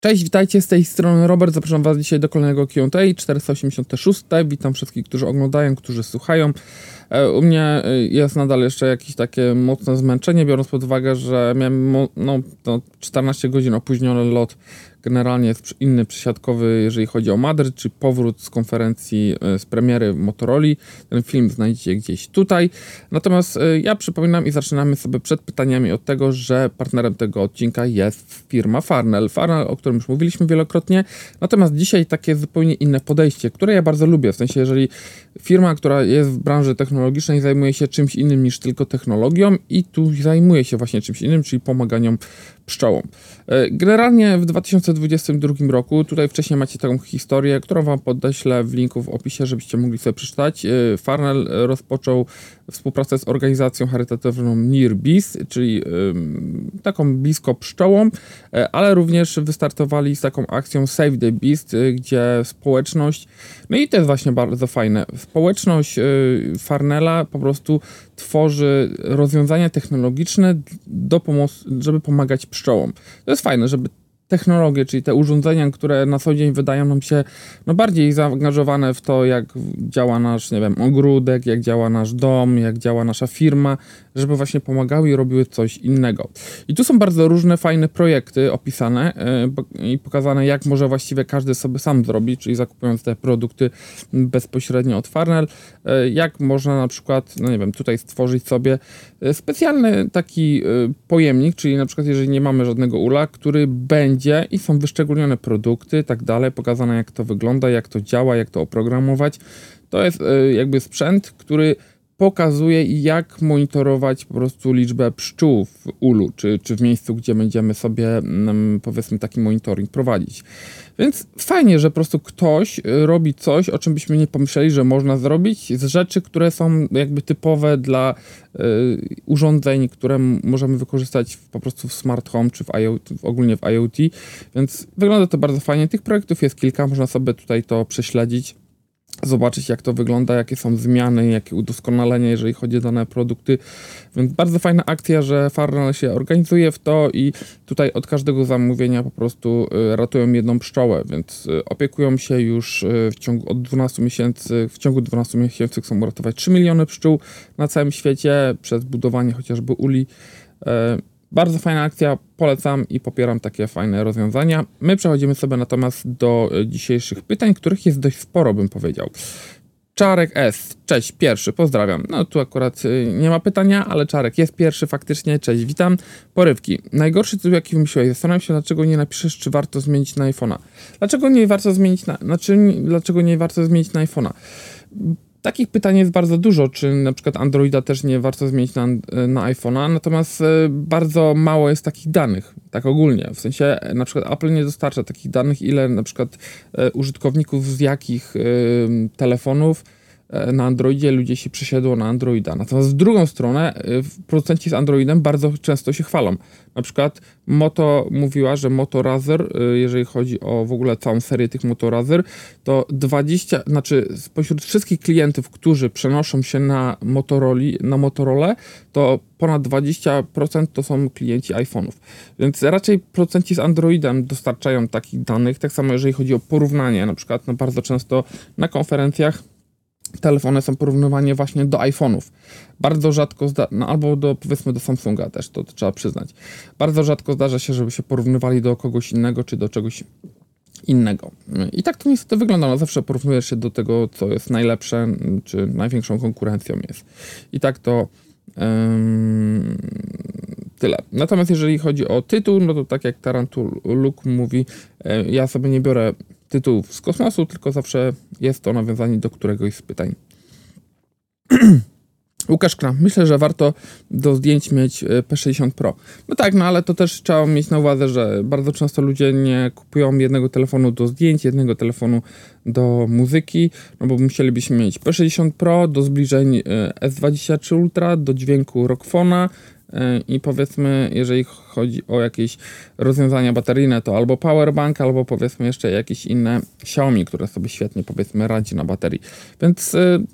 Cześć, witajcie z tej strony Robert. Zapraszam Was dzisiaj do kolejnego QA 486. Witam wszystkich, którzy oglądają, którzy słuchają. E, u mnie e, jest nadal jeszcze jakieś takie mocne zmęczenie, biorąc pod uwagę, że miałem no, 14 godzin opóźniony lot generalnie jest inny przysiadkowy, jeżeli chodzi o Madryt, czy powrót z konferencji e, z premiery Motorola. Ten film znajdziecie gdzieś tutaj. Natomiast ja przypominam i zaczynamy sobie przed pytaniami od tego, że partnerem tego odcinka jest firma Farnell. Farnell, o którym już mówiliśmy wielokrotnie. Natomiast dzisiaj takie zupełnie inne podejście, które ja bardzo lubię. W sensie, jeżeli firma, która jest w branży technologicznej, zajmuje się czymś innym niż tylko technologią i tu zajmuje się właśnie czymś innym, czyli pomaganiem pszczołom. E, generalnie w 2022 roku, tutaj wcześniej macie taką historię, którą wam podeślę w linku w opisie, żebyście mogli sobie przeczytać. E, Farnell rozpoczął współpracę z organizacją charytatywną Near Bees, czyli taką blisko pszczołą, e, ale również wystartowali z taką akcją Save the Beast, gdzie społeczność, no i to jest właśnie bardzo fajne, społeczność Farnella po prostu tworzy rozwiązania technologiczne do pomocy, żeby pomagać pszczołom. To jest fajne, żeby technologie, czyli te urządzenia, które na co dzień wydają nam się no, bardziej zaangażowane w to, jak działa nasz, nie wiem, ogródek, jak działa nasz dom, jak działa nasza firma, żeby właśnie pomagały i robiły coś innego. I tu są bardzo różne fajne projekty opisane yy, i pokazane, jak może właściwie każdy sobie sam zrobić, czyli zakupując te produkty bezpośrednio od Farnell, yy, jak można na przykład, no nie wiem, tutaj stworzyć sobie e, specjalny taki pojemnik, czyli na przykład jeżeli nie mamy żadnego ula, który będzie i są wyszczególnione produkty, tak dalej, pokazane jak to wygląda, jak to działa, jak to oprogramować. To jest e, jakby sprzęt, który pokazuje, jak monitorować po prostu liczbę pszczół w ulu, czy, czy w miejscu, gdzie będziemy sobie, mm, powiedzmy, taki monitoring prowadzić. Więc fajnie, że po prostu ktoś robi coś, o czym byśmy nie pomyśleli, że można zrobić, z rzeczy, które są jakby typowe dla y, urządzeń, które możemy wykorzystać w, po prostu w smart home, czy w IoT, ogólnie w IoT. Więc wygląda to bardzo fajnie. Tych projektów jest kilka, można sobie tutaj to prześledzić zobaczyć, jak to wygląda, jakie są zmiany, jakie udoskonalenia, jeżeli chodzi o dane produkty. Więc bardzo fajna akcja, że Farnell się organizuje w to i tutaj od każdego zamówienia po prostu y, ratują jedną pszczołę, więc y, opiekują się już y, w ciągu od 12 miesięcy, w ciągu 12 miesięcy chcą uratować 3 miliony pszczół na całym świecie przez budowanie chociażby uli. Bardzo fajna akcja, polecam i popieram takie fajne rozwiązania. My przechodzimy sobie natomiast do e, dzisiejszych pytań, których jest dość sporo, bym powiedział. Czarek S. Cześć, pierwszy, pozdrawiam. No tu akurat e, nie ma pytania, ale Czarek jest pierwszy faktycznie. Cześć, witam. Porywki. Najgorszy tytuł, jaki wymyśliłeś. Zastanawiam się, dlaczego nie napiszesz, czy warto zmienić na iPhone'a. Dlaczego nie warto zmienić na... Znaczy, dlaczego nie warto zmienić na iPhone'a? Takich pytań jest bardzo dużo, czy na przykład Androida też nie warto zmienić na, na iPhone'a, natomiast e, bardzo mało jest takich danych, tak ogólnie. W sensie e, na przykład Apple nie dostarcza takich danych, ile na przykład e, użytkowników z jakich telefonów na Androidzie ludzie się przesiedło na Androida. Natomiast w drugą stronę e, producenci z Androidem bardzo często się chwalą. Na przykład Moto mówiła, że Moto Razer, e, jeżeli chodzi o w ogóle całą serię tych Moto Razer, to 20, znaczy spośród wszystkich klientów, którzy przenoszą się na Motorola, na Motorola to ponad 20% to są klienci iPhone'ów. Więc raczej producenci z Androidem dostarczają takich danych. Tak samo jeżeli chodzi o porównanie, na przykład no bardzo często na konferencjach telefony są porównywanie właśnie do iPhone'ów. Bardzo rzadko, zda- no albo do, powiedzmy do Samsunga też, to, to, trzeba przyznać. Bardzo rzadko zdarza się, żeby się porównywali do kogoś innego, czy do czegoś innego. I tak to niestety wygląda. No zawsze porównujesz się do tego, co jest najlepsze, czy największą konkurencją jest. I tak to tyle. Natomiast jeżeli chodzi o tytuł, no to tak jak Tarantuluk mówi, yy, ja sobie nie biorę tytułów z kosmosu, tylko zawsze jest to nawiązanie do któregoś z pytań. Łukasz Kram, myślę, że warto do zdjęć mieć e, P60 Pro. No tak, no ale to też trzeba mieć na uwadze, że bardzo często ludzie nie kupują jednego telefonu do zdjęć, jednego telefonu do muzyki, no bo musielibyśmy mieć P60 Pro do zbliżeń e, S23 Ultra, do dźwięku Rockfona, i powiedzmy, jeżeli chodzi o jakieś rozwiązania bateryjne, to albo powerbank, albo powiedzmy jeszcze jakieś inne Xiaomi, które sobie świetnie powiedzmy radzi na baterii. Więc yy,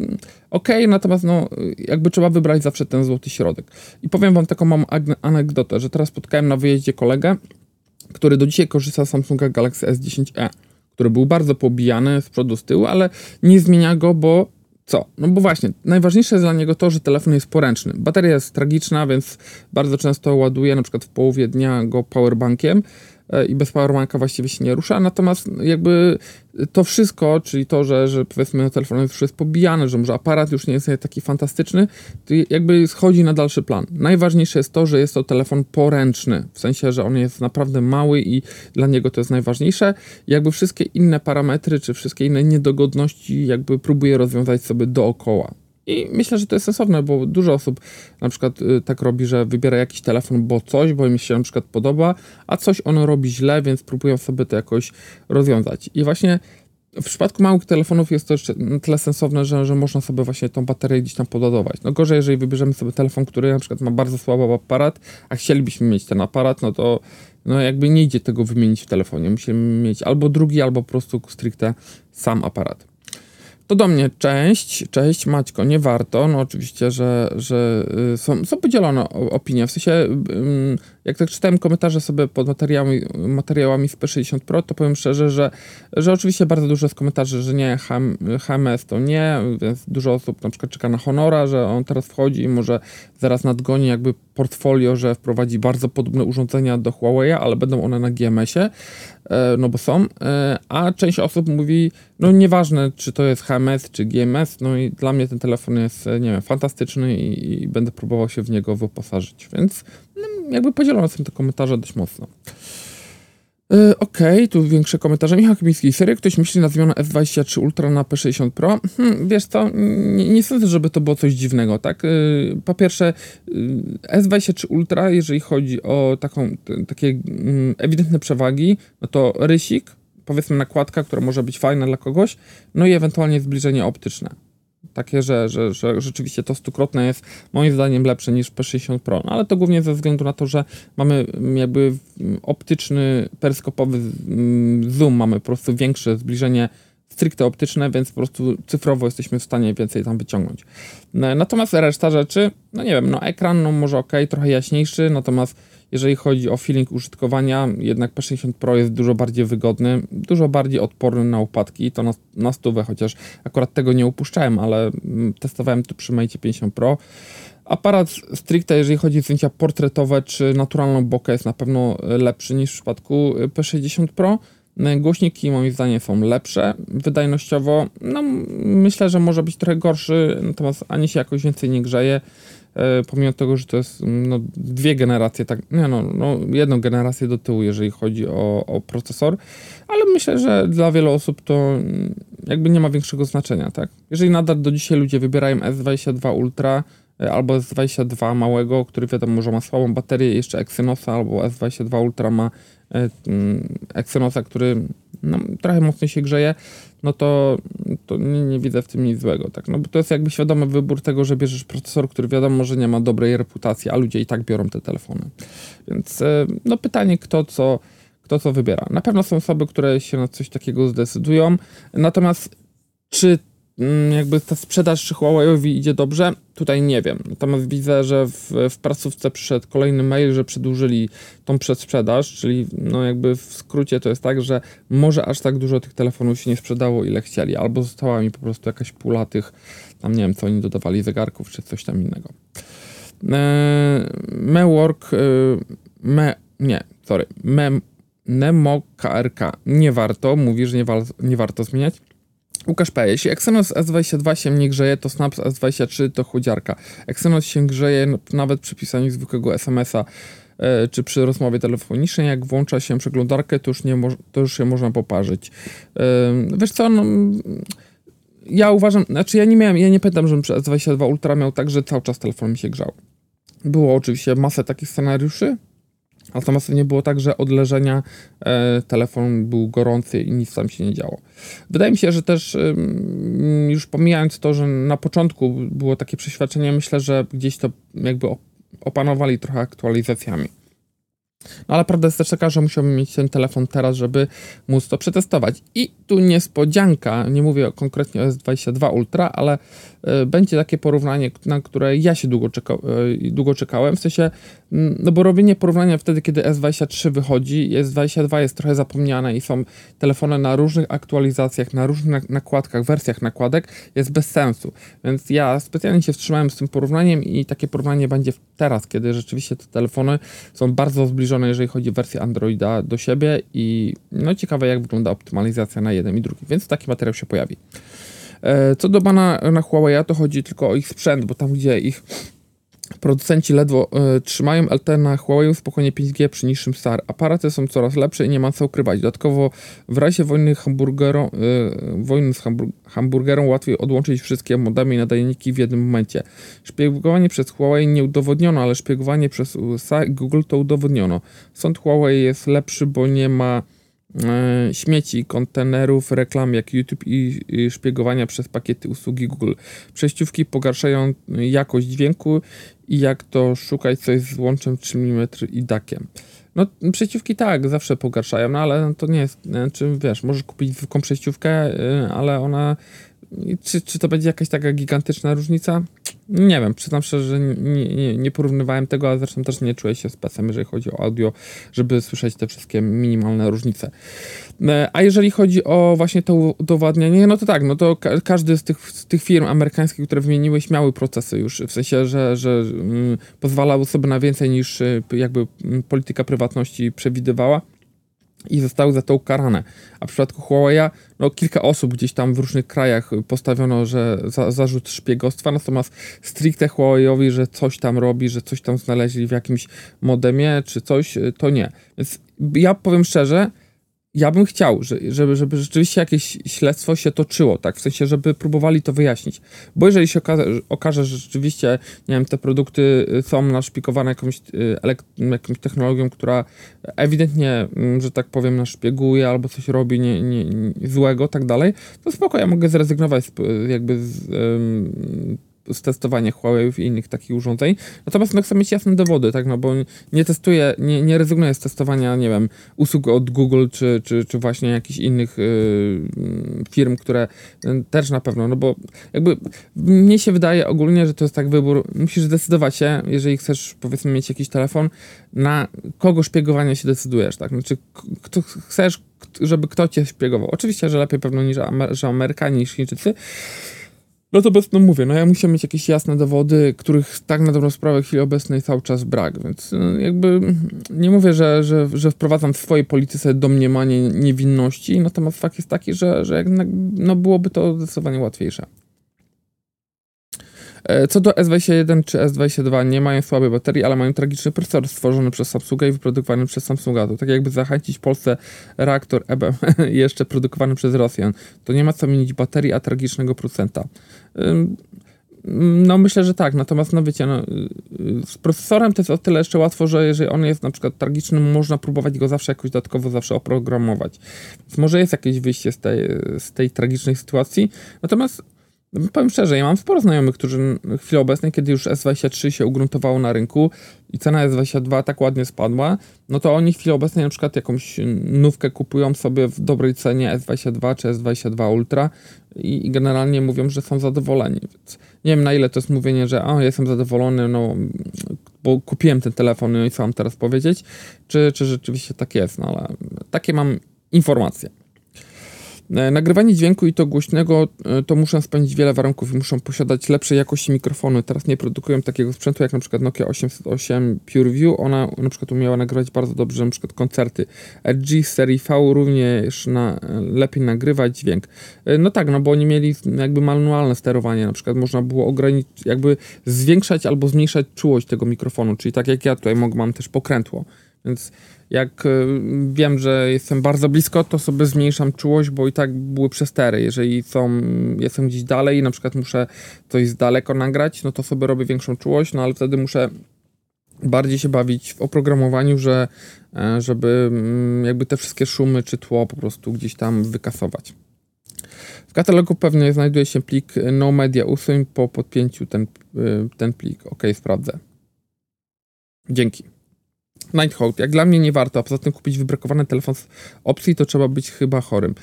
okej, okay, natomiast no, jakby trzeba wybrać zawsze ten złoty środek. I powiem wam taką mam anegdotę, że teraz spotkałem na wyjeździe kolegę, który do dzisiaj korzysta z Samsunga Galaxy S10e, który był bardzo pobijany z przodu, z tyłu, ale nie zmienia go, bo co? No bo właśnie, najważniejsze jest dla niego to, że telefon jest poręczny. Bateria jest tragiczna, więc bardzo często ładuje na przykład w połowie dnia go powerbankiem, i bez powerbanka właściwie się nie rusza, natomiast jakby to wszystko, czyli to, że, że powiedzmy telefon już jest pobijany, że może aparat już nie jest taki fantastyczny, to jakby schodzi na dalszy plan. Najważniejsze jest to, że jest to telefon poręczny, w sensie, że on jest naprawdę mały i dla niego to jest najważniejsze. Jakby wszystkie inne parametry, czy wszystkie inne niedogodności jakby próbuje rozwiązać sobie dookoła. I myślę, że to jest sensowne, bo dużo osób na przykład y, tak robi, że wybiera jakiś telefon, bo coś, bo im się na przykład podoba, a coś ono robi źle, więc próbują sobie to jakoś rozwiązać. I właśnie w przypadku małych telefonów jest to jeszcze tyle sensowne, że, że można sobie właśnie tą baterię gdzieś tam podadować. No gorzej, jeżeli wybierzemy sobie telefon, który na przykład ma bardzo słaby aparat, a chcielibyśmy mieć ten aparat, no to no jakby nie idzie tego wymienić w telefonie. Musimy mieć albo drugi, albo po prostu stricte sam aparat. To do mnie cześć, cześć Maćko, nie warto. No oczywiście, że, że y, są, są podzielone opinie. W sensie, jak tak czytałem komentarze sobie pod materiałami, materiałami z P60 Pro, to powiem szczerze, że, że oczywiście bardzo dużo jest komentarzy, że nie, HMS to nie, więc dużo osób na przykład czeka na Honora, że on teraz wchodzi i może zaraz nadgoni jakby portfolio, że wprowadzi bardzo podobne urządzenia do Huawei, ale będą one na GMS-ie, e, no bo są, e, a część osób mówi, no nieważne, czy to jest HMS, czy GMS, no i dla mnie ten telefon jest, nie wiem, fantastyczny i, i będę próbował się w niego wyposażyć, więc jakby podzielone są te komentarze dość mocno. Yy, Okej, okay, tu większe komentarze. Michał Kamiński. Serio ktoś myśli na zmianę S23 Ultra na P60 Pro? Hmm, wiesz co, nie, nie sądzę, żeby to było coś dziwnego, tak? Yy, po pierwsze, yy, S23 Ultra, jeżeli chodzi o taką, takie mm, ewidentne przewagi, no to rysik, powiedzmy nakładka, która może być fajna dla kogoś, no i ewentualnie zbliżenie optyczne. Takie, że, że, że rzeczywiście to stukrotne jest moim zdaniem lepsze niż P60 Pro. No, ale to głównie ze względu na to, że mamy jakby optyczny, peryskopowy mm, zoom, mamy po prostu większe zbliżenie stricte optyczne, więc po prostu cyfrowo jesteśmy w stanie więcej tam wyciągnąć. Natomiast reszta rzeczy, no nie wiem, no ekran no może ok, trochę jaśniejszy, natomiast jeżeli chodzi o feeling użytkowania, jednak P60 Pro jest dużo bardziej wygodny, dużo bardziej odporny na upadki, to na, na stówę, chociaż akurat tego nie upuszczałem, ale mm, testowałem to przy Mate 50 Pro. Aparat stricte, jeżeli chodzi o zdjęcia portretowe czy naturalną bokę, jest na pewno lepszy niż w przypadku P60 Pro. Głośniki moim zdaniem są lepsze. Wydajnościowo, no myślę, że może być trochę gorszy, natomiast ani się jakoś więcej nie grzeje. E, pomimo tego, że to jest no, dwie generacje, tak, nie no, no, jedną generację do tyłu, jeżeli chodzi o, o procesor, ale myślę, że dla wielu osób to jakby nie ma większego znaczenia, tak? Jeżeli nadal do dzisiaj ludzie wybierają S22 Ultra e, albo S22 małego, który wiadomo, że ma słabą baterię, jeszcze Exynosa, albo S22 Ultra ma e, Exynosa, który no, trochę mocniej się grzeje, no to, to nie, nie, widzę w tym nic złego, tak? No bo to jest jakby świadomy wybór tego, że bierzesz procesor, który wiadomo, że nie ma dobrej reputacji, a ludzie i tak biorą te telefony. Więc e, no pytanie, kto co, kto co wybiera. Na pewno są osoby, które się na coś takiego zdecydują, natomiast czy jakby ta sprzedaż Huawei'owi idzie dobrze, tutaj nie wiem. Natomiast widzę, że w, w pracówce przyszedł kolejny mail, że przedłużyli tą przedsprzedaż, czyli no jakby w skrócie to jest tak, że może aż tak dużo tych telefonów się nie sprzedało, ile chcieli, albo została mi po prostu jakaś pula tych, tam nie wiem, co oni dodawali, zegarków, czy coś tam innego. Eee, Mework, e, me, nie, sorry, me, Nemo KRK, nie warto, mówi, że nie, wa nie warto zmieniać. Łukasz P. Jeśli Exynos S22 się nie grzeje, to Snaps S23 to chudziarka. Exynos się grzeje nawet przy pisaniu zwykłego SMS-a e, czy przy rozmowie telefonicznej, jak włącza się przeglądarkę, to już, nie to już się można poparzyć. Wiesz co, no, ja uważam, znaczy ja nie miałem, ja nie pamiętam, żebym przy S22 Ultra miał tak, że cały czas telefon mi się grzał. Było oczywiście masę takich scenariuszy, Natomiast nie było tak, że od leżenia e, telefon był gorący i nic tam się nie działo. Wydaje mi się, że też e, już pomijając to, że na początku było takie przeświadczenie, myślę, że gdzieś to jakby opanowali trochę aktualizacjami. No ale prawda jest też taka, że musiałbym mieć ten telefon teraz, żeby móc to przetestować. I tu niespodzianka, nie mówię konkretnie o S22 Ultra, ale y, będzie takie porównanie, na które ja się długo, czeka, y, długo czekałem. W sensie, y, no bo robienie porównania wtedy, kiedy S23 wychodzi, S22 jest trochę zapomniane i są telefony na różnych aktualizacjach, na różnych nakładkach, wersjach nakładek, jest bez sensu. Więc ja specjalnie się wstrzymałem z tym porównaniem i takie porównanie będzie teraz, kiedy rzeczywiście te telefony są bardzo zbliżone, jeżeli chodzi o wersję Androida do siebie i no ciekawe, jak wygląda optymalizacja na jeden i drugi, więc taki materiał się pojawi. E, co do bana na Huawei, to chodzi tylko o ich sprzęt, bo tam, gdzie ich Producenci ledwo y, trzymają LT na Huawei spokojnie 5G przy niższym SAR. Aparaty są coraz lepsze i nie ma co ukrywać. Dodatkowo w razie wojny, hamburgero, y, wojny z hambur hamburgerą łatwiej odłączyć wszystkie modemy i nadajniki w jednym momencie. Szpiegowanie przez Huawei nie udowodniono, ale szpiegowanie przez USA i Google to udowodniono. Sąd Huawei jest lepszy, bo nie ma E, śmieci, kontenerów, reklam jak YouTube i, szpiegowania przez pakiety usługi Google. Przejściówki pogarszają jakość dźwięku i jak to szukać coś z łączem 3 mm i dakiem. No, przejściówki tak, zawsze pogarszają, no ale to nie jest, czy wiesz, możesz kupić zwykłą przejściówkę, y, ale ona czy, czy to będzie jakaś taka gigantyczna różnica? Nie wiem, przyznam szczerze, że nie, nie, nie porównywałem tego, a zresztą też nie czuję się specem, jeżeli chodzi o audio, żeby słyszeć te wszystkie minimalne różnice. E, a jeżeli chodzi o właśnie to udowadnianie, no to tak, no to ka każdy z tych, z tych firm amerykańskich, które wymieniłeś, miały procesy już, w sensie, że, że mm, pozwalały sobie na więcej niż y, jakby mm, polityka prywatności przewidywała i zostały za to ukarane. A w przypadku Huawei, no kilka osób gdzieś tam w różnych krajach postawiono, że za, zarzut szpiegostwa, natomiast stricte Huawei'owi, że coś tam robi, że coś tam znaleźli w jakimś modemie czy coś, to nie. Więc ja powiem szczerze, ja bym chciał, żeby, żeby rzeczywiście jakieś śledztwo się toczyło, tak? W sensie, żeby próbowali to wyjaśnić. Bo jeżeli się okaże, okaże że rzeczywiście, nie wiem, te produkty y, są naszpikowane jakąś, y, jakąś technologią, która ewidentnie, mm, że tak powiem, naszpieguje albo coś robi nie, nie, nie złego, tak dalej, to spoko, ja mogę zrezygnować z, jakby z, z testowania Huawei i innych takich urządzeń. Natomiast no, chcę mieć jasne dowody, tak, no bo nie testuję, nie, nie rezygnuję z testowania, nie wiem, usług od Google czy, czy, czy właśnie jakichś innych y, firm, które y, też na pewno, no bo jakby mnie się wydaje ogólnie, że to jest tak wybór, musisz zdecydować się, jeżeli chcesz powiedzmy mieć jakiś telefon, na kogo szpiegowania się decydujesz, tak, znaczy kto chcesz, żeby kto cię szpiegował. Oczywiście, że lepiej pewno niż Amer że Amerykanie niż Chińczycy, no to bez, no mówię, no ja musiałem mieć jakieś jasne dowody, których tak na dobrą sprawę w chwili obecnej cały czas brak, więc no, jakby nie mówię, że, że, że wprowadzam w swojej polityce domniemanie niewinności, natomiast fakt jest taki, że, że jednak no byłoby to zdecydowanie łatwiejsze. E, co do S21 czy S22 nie mają słabej baterii, ale mają tragiczny procesor stworzony przez Samsunga i wyprodukowany przez Samsunga. To tak jakby zachęcić Polsce reaktor EBM jeszcze produkowany przez Rosjan. To nie ma co mienić baterii, a tragicznego procenta. No myślę, że tak, natomiast no wiecie, no, y, z procesorem to jest o tyle jeszcze łatwo, że jeżeli on jest na przykład tragiczny, można próbować go zawsze jakoś dodatkowo zawsze oprogramować. Więc może jest jakieś wyjście z tej, z tej tragicznej sytuacji. Natomiast Powiem szczerze, ja mam sporo znajomych, którzy w chwili obecnej, kiedy już S23 się ugruntowało na rynku i cena S22 tak ładnie spadła, no to oni w chwili obecnej na przykład jakąś nówkę kupują sobie w dobrej cenie S22 czy S22 Ultra i, i generalnie mówią, że są zadowoleni. Więc nie wiem na ile to jest mówienie, że o, jestem zadowolony, no bo kupiłem ten telefon no i co mam teraz powiedzieć, czy, czy rzeczywiście tak jest, no ale takie mam informacje. E, nagrywanie dźwięku i to głośnego, e, to muszą spełnić wiele warunków i muszą posiadać lepszej jakości mikrofony. Teraz nie produkują takiego sprzętu jak na przykład Nokia 808 PureView. Ona na przykład umiała nagrywać bardzo dobrze na przykład koncerty. LG serii V również na, lepiej nagrywać dźwięk. E, no tak, no bo oni mieli jakby manualne sterowanie, na przykład można było ograniczyć, jakby zwiększać albo zmniejszać czułość tego mikrofonu, czyli tak jak ja tutaj mam też pokrętło. Więc jak y, wiem, że jestem bardzo blisko, to sobie zmniejszam czułość, bo i tak były przestery. Jeżeli są, jestem gdzieś dalej i na przykład muszę coś z daleko nagrać, no to sobie robię większą czułość, no ale wtedy muszę bardziej się bawić w oprogramowaniu, że, e, żeby mm, jakby te wszystkie szumy czy tło po prostu gdzieś tam wykasować. W katalogu pewnie znajduje się plik no media usuń po podpięciu ten, y, ten plik. Ok, sprawdzę. Dzięki. Nighthawk, jak dla mnie nie warto, a poza tym kupić wybrakowany telefon z opcji, to trzeba być chyba chorym.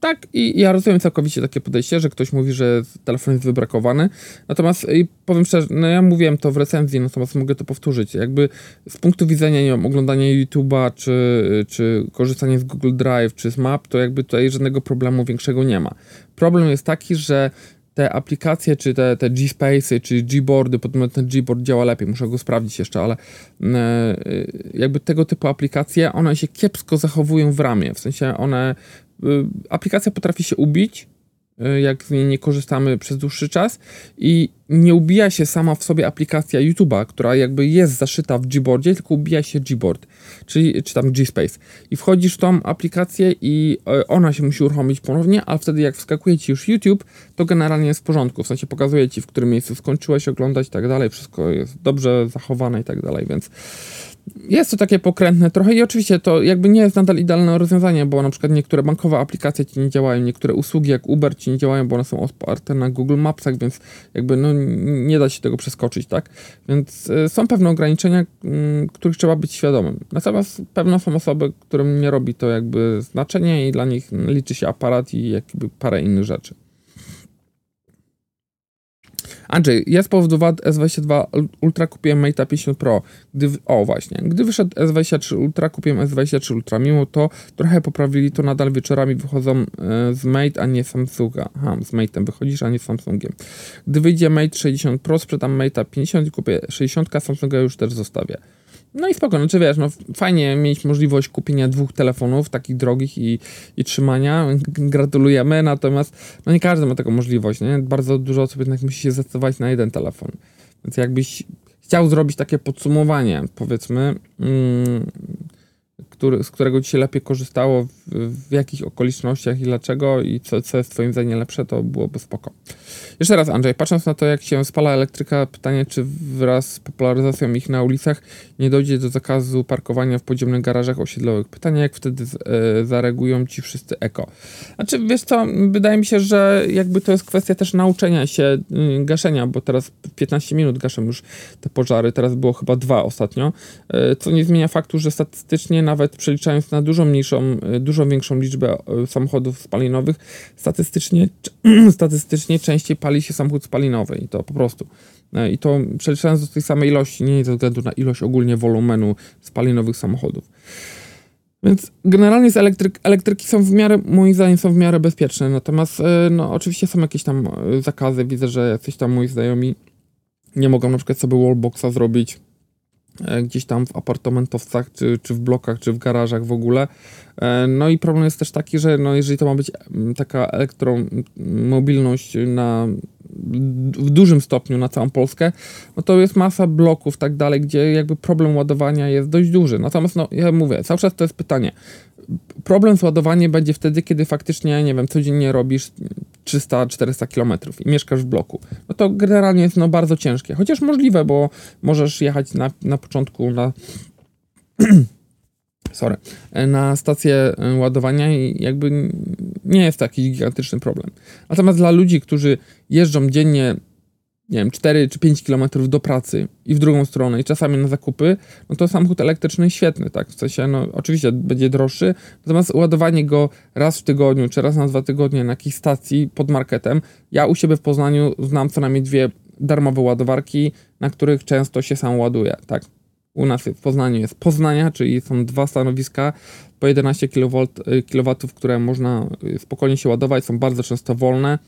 Tak, i ja rozumiem całkowicie takie podejście, że ktoś mówi, że telefon jest wybrakowany, natomiast powiem szczerze, no ja mówiłem to w recenzji, natomiast mogę to powtórzyć, jakby z punktu widzenia, nie wiem, oglądania YouTube'a, czy, czy korzystania z Google Drive, czy z Map, to jakby tutaj żadnego problemu większego nie ma. Problem jest taki, że te aplikacje, czy te, te G-Space'y, czy Gboardy, potem ten Gboard działa lepiej, muszę go sprawdzić jeszcze, ale e, jakby tego typu aplikacje, one się kiepsko zachowują w ramie, w sensie one, e, aplikacja potrafi się ubić, jak z niej nie korzystamy przez dłuższy czas. I nie ubija się sama w sobie aplikacja YouTube'a, która jakby jest zaszyta w Gboardzie, tylko ubija się Gboard, czyli czy tam G-Space. I wchodzisz w tą aplikację i e, ona się musi uruchomić ponownie, ale wtedy jak wskakuje ci już YouTube, to generalnie jest w porządku, w sensie pokazuje ci, w którym miejscu skończyłeś oglądać i tak dalej, wszystko jest dobrze zachowane i tak dalej, więc jest to takie pokrętne trochę i oczywiście to jakby nie jest nadal idealne rozwiązanie, bo na przykład niektóre bankowe aplikacje ci nie działają, niektóre usługi jak Uber ci nie działają, bo one są oparte na Google Mapsach, więc jakby no nie da się tego przeskoczyć, tak? Więc y, są pewne ograniczenia, y, których trzeba być świadomym. Natomiast pewne są osoby, którym nie robi to jakby znaczenie i dla nich liczy się aparat i jakby parę innych rzeczy. Andrzej, ja z powodu wad S22 Ultra kupiłem Mate 50 Pro. Gdy, o właśnie, gdy wyszedł S23 Ultra, kupiłem S23 Ultra. Mimo to trochę poprawili to, nadal wieczorami wychodzą e, z Mate, a nie Samsunga. Aha, z Mate'em wychodzisz, a nie Samsungiem. Gdy wyjdzie Mate 60 Pro, sprzedam Mate'a 50 i kupię 60, Samsunga już też zostawię. No i spoko, no czy wiesz, no fajnie mieć możliwość kupienia dwóch telefonów takich drogich i, i trzymania. Gratulujemy, natomiast no nie każdy ma taką możliwość, nie? Bardzo dużo osób jednak musi się zdecydować na jeden telefon. Więc jakbyś chciał zrobić takie podsumowanie, powiedzmy, mm, który, z którego ci się lepiej korzystało, w, w jakich okolicznościach i dlaczego i co, co jest twoim zdaniem lepsze, to byłoby spoko. Jeszcze raz Andrzej, patrząc na to jak się spala elektryka, pytanie czy wraz z popularyzacją ich na ulicach nie dojdzie do zakazu parkowania w podziemnych garażach osiedlowych. Pytanie jak wtedy z, e, zareagują ci wszyscy eko. Znaczy wiesz co, wydaje mi się, że jakby to jest kwestia też nauczenia się y, gaszenia, bo teraz 15 minut gaszę już te pożary, teraz było chyba dwa ostatnio, y, co nie zmienia faktu, że statystycznie nawet nawet przeliczając na dużo mniejszą, e, dużo większą liczbę e, samochodów spalinowych, statystycznie, statystycznie częściej pali się samochód spalinowy i to po prostu. E, I to przeliczając do tej samej ilości, nie ze względu na ilość ogólnie wolumenu spalinowych samochodów. Więc generalnie z elektryk, elektryki są w miarę, moim zdaniem są w miarę bezpieczne, natomiast no, oczywiście są jakieś tam zakazy, widzę, że jacyś tam moi znajomi nie mogą na przykład sobie wallboxa zrobić, E, gdzieś tam w apartamentowcach, czy, czy w blokach, czy w garażach w ogóle. E, no i problem jest też taki, że no jeżeli to ma być taka elektromobilność na, w dużym stopniu na całą Polskę, no to jest masa bloków tak dalej, gdzie jakby problem ładowania jest dość duży. Natomiast no ja mówię, cały czas to jest pytanie, problem z ładowaniem będzie wtedy, kiedy faktycznie, nie wiem, codziennie robisz 300-400 km i mieszkasz w bloku. No to generalnie jest no bardzo ciężkie. Chociaż możliwe, bo możesz jechać na, na początku na sorry, na stację ładowania i jakby nie jest taki gigantyczny problem. Natomiast dla ludzi, którzy jeżdżą dziennie nie wiem, 4 czy 5 km do pracy i w drugą stronę i czasami na zakupy, no to samochód elektryczny świetny, tak? W sensie, no oczywiście będzie droższy, natomiast ładowanie go raz w tygodniu czy raz na dwa tygodnie na jakiejś stacji pod marketem, ja u siebie w Poznaniu znam co najmniej dwie darmowe ładowarki, na których często się sam ładuje, tak? U nas w Poznaniu jest Poznania, czyli są dwa stanowiska po 11 kW, kW które można spokojnie się ładować, są bardzo często wolne,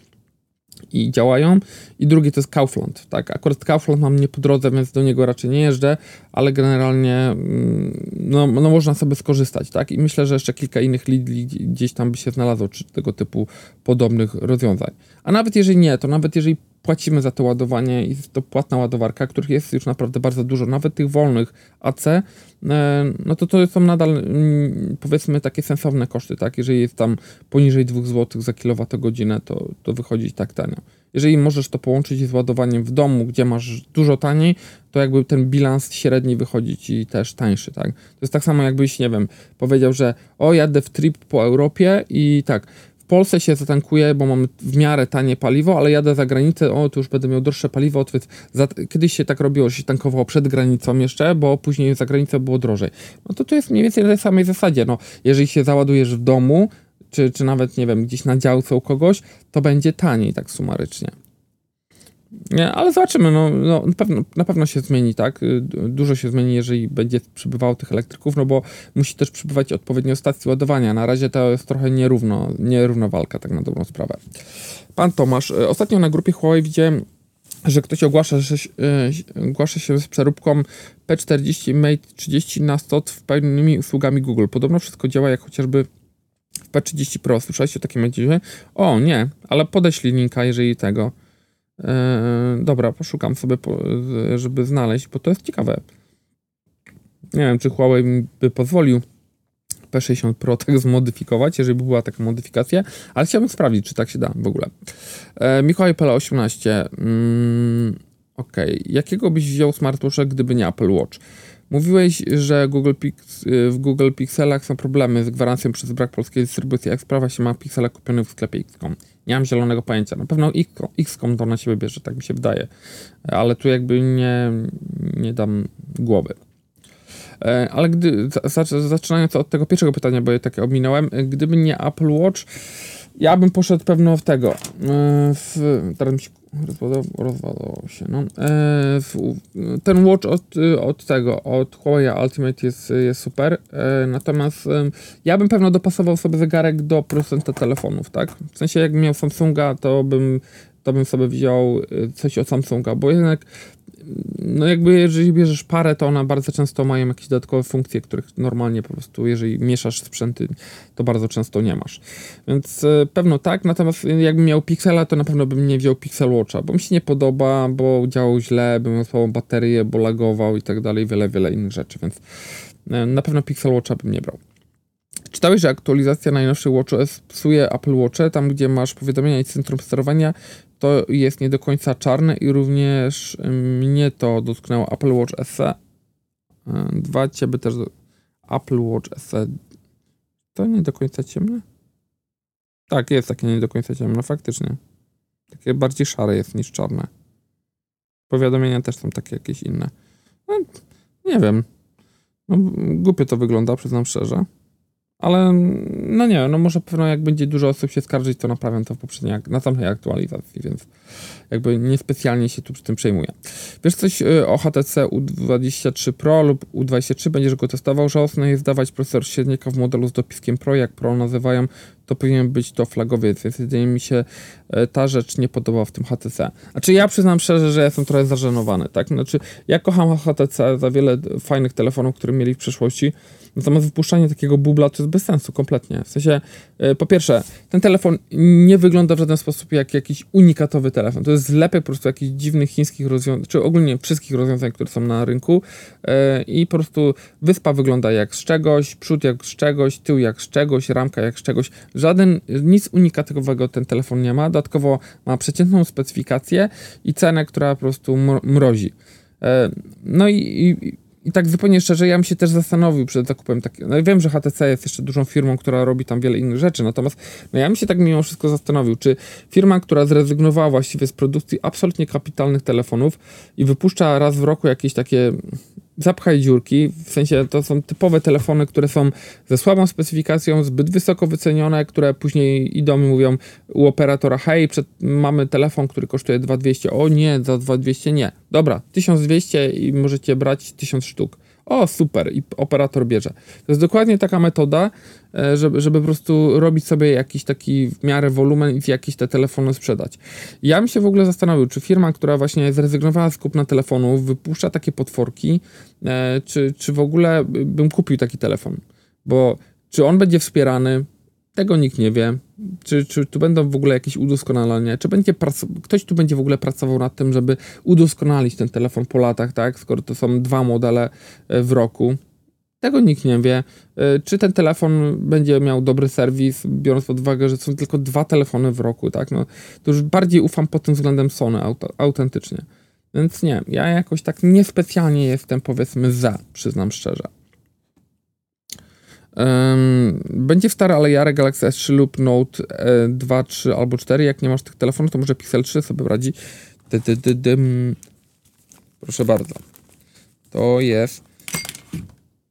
i działają. I drugi to jest Kaufland. Tak, akurat Kaufland mam nie po drodze, więc do niego raczej nie jeżdżę, ale generalnie mm, no, no można sobie skorzystać, tak? I myślę, że jeszcze kilka innych Lidli gdzieś tam by się znalazło, czy tego typu podobnych rozwiązań. A nawet jeżeli nie, to nawet jeżeli płacimy za to ładowanie i jest to płatna ładowarka, których jest już naprawdę bardzo dużo, nawet tych wolnych AC, e, no to to są nadal mm, powiedzmy takie sensowne koszty, tak? Jeżeli jest tam poniżej 2 zł za kilowatogodzinę, to, to wychodzi tak tanio. Jeżeli możesz to połączyć z ładowaniem w domu, gdzie masz dużo taniej, to jakby ten bilans średni wychodzi ci też tańszy, tak? To jest tak samo jakbyś, nie wiem, powiedział, że o jadę w trip po Europie i tak, w Polsce się zatankuję, bo mamy w miarę tanie paliwo, ale jadę za granicę, o, to już będę miał droższe paliwo, więc za, kiedyś się tak robiło, że się tankowało przed granicą jeszcze, bo później za granicą było drożej. No to tu jest mniej więcej na tej samej zasadzie, no, jeżeli się załadujesz w domu, czy, czy nawet, nie wiem, gdzieś na działce u kogoś, to będzie taniej tak sumarycznie. Ale zobaczymy, no, no na, pewno, na pewno się zmieni, tak? Y, dużo się zmieni, jeżeli będzie przybywało tych elektryków, no bo musi też przybywać odpowiednio stacji ładowania. Na razie to jest trochę nierówno, nierówna walka, tak na dobrą sprawę. Pan Tomasz, y, ostatnio na grupie Huawei widziałem, że ktoś ogłasza, że yy, ogłasza się z przeróbką P40 Mate 30 na 100 w pełnymi usługami Google. Podobno wszystko działa jak chociażby w P30 Pro. Słyszałeś o takim? O, nie, ale podeślij linka, jeżeli tego. E, dobra, poszukam sobie, żeby znaleźć, bo to jest ciekawe. Nie wiem, czy Huawei by pozwolił P60 Pro tak zmodyfikować, jeżeli by była taka modyfikacja, ale chciałbym sprawdzić, czy tak się da w ogóle. E, Mikołaj Pela 18. Mm, ok. Jakiego byś wziął smartwatcha, gdyby nie Apple Watch? Mówiłeś, że Google Pix, y, w Google Pixelach są problemy z gwarancją przez brak polskiej dystrybucji. Jak sprawa się ma Pixela kupionych w sklepie XCOM? Nie mam zielonego pojęcia. Na pewno XCOM to na siebie bierze, tak mi się wydaje. Ale tu jakby nie, nie dam głowy. E, ale gdy, zaczynając od tego pierwszego pytania, bo je takie ominąłem, gdyby nie Apple Watch, ja bym poszedł pewno w tego. E, w, teraz mi się rozładował, się. No. E, ten watch od, od tego, od Huawei Ultimate jest, jest super. Natomiast ja bym pewno dopasował sobie zegarek do producenta telefonów, tak? W sensie, jak miał Samsunga, to bym to bym sobie wziął coś od Samsunga, bo jednak no jakby jeżeli bierzesz parę, to one bardzo często mają jakieś dodatkowe funkcje, których normalnie po prostu, jeżeli mieszasz sprzęty, to bardzo często nie masz. Więc e, pewno tak, natomiast jakbym miał Pixela, to na pewno bym nie wziął Pixel Watcha, bo mi się nie podoba, bo działał źle, bym miał słabą baterię, bo lagował i tak dalej, wiele, wiele innych rzeczy, więc e, na pewno Pixel Watcha bym nie brał. Czytałeś, że aktualizacja najnowszych WatchOS psuje Apple Watche, tam gdzie masz powiadomienia i centrum sterowania, to jest nie do końca czarne i również mnie to dotknęło Apple Watch SE. Dwa ciebie też Apple Watch SE. To nie do końca ciemne? Tak, jest takie nie do końca ciemne, faktycznie. Takie bardziej szare jest niż czarne. Powiadomienia też są takie jakieś inne. No, nie wiem. No, to wygląda, przyznam szczerze. Ale no nie, no może pewno jak będzie dużo osób się skarżyć, to naprawiam to w poprzedniej, następnej aktualizacji, więc jakby niespecjalnie się tu przy tym przejmuję. Wiesz coś y, o HTC U23 Pro lub U23, będziesz go testował, że jest dawać procesor średnika w modelu z dopiskiem Pro, jak Pro nazywają, to powinien być to flagowiec, więc jedynie mi się y, ta rzecz nie podoba w tym HTC. Znaczy ja przyznam szczerze, że jestem trochę zażenowany, tak? Znaczy ja kocham HTC za wiele fajnych telefonów, które mieli w przeszłości, Natomiast wypuszczanie takiego bubla to jest bez sensu kompletnie. W sensie, e, po pierwsze, ten telefon nie wygląda w żaden sposób jak jakiś unikatowy telefon. To jest zlepek po prostu jakichś dziwnych chińskich rozwiązań, czy ogólnie wszystkich rozwiązań, które są na rynku e, i po prostu wyspa wygląda jak z czegoś, przód jak z czegoś, tył jak z czegoś, ramka jak z czegoś. Żaden, nic unikatowego ten telefon nie ma. Dodatkowo ma przeciętną specyfikację i cenę, która po prostu mrozi. E, no i, i i tak zupełnie szczerze, ja bym się też zastanowił przed zakupem takiego. No wiem, że HTC jest jeszcze dużą firmą, która robi tam wiele innych rzeczy, natomiast no ja bym się tak mimo wszystko zastanowił, czy firma, która zrezygnowała właściwie z produkcji absolutnie kapitalnych telefonów i wypuszcza raz w roku jakieś takie zapchaj dziurki, w sensie to są typowe telefony, które są ze słabą specyfikacją, zbyt wysoko wycenione, które później idą i mówią u operatora, hej, przed, mamy telefon, który kosztuje 2200, o nie, za 2200 nie. Dobra, 1200 i możecie brać 1000 sztuk. O, super, i operator bierze. To jest dokładnie taka metoda, e, żeby, żeby po prostu robić sobie jakiś taki w miarę wolumen i jakieś te telefony sprzedać. Ja bym się w ogóle zastanowił, czy firma, która właśnie zrezygnowała z kupna telefonów, wypuszcza takie potworki, e, czy, czy w ogóle bym kupił taki telefon. Bo czy on będzie wspierany, tego nikt nie wie. Czy, czy tu będą w ogóle jakieś udoskonalenia? Czy będzie ktoś tu będzie w ogóle pracował nad tym, żeby udoskonalić ten telefon po latach, tak? Skoro to są dwa modele e, w roku. Tego nikt nie wie. E, czy ten telefon będzie miał dobry serwis, biorąc pod uwagę, że są tylko dwa telefony w roku, tak? No, to już bardziej ufam pod tym względem Sony autentycznie. Więc nie, ja jakoś tak niespecjalnie jestem powiedzmy za, przyznam szczerze. Będzie stary, ale Jarek Galaxy S3 lub Note 2, e, 3 albo 4. Jak nie masz tych telefonów, to może Pixel 3 sobie radzi. Dy, dy, dy. Proszę bardzo. To jest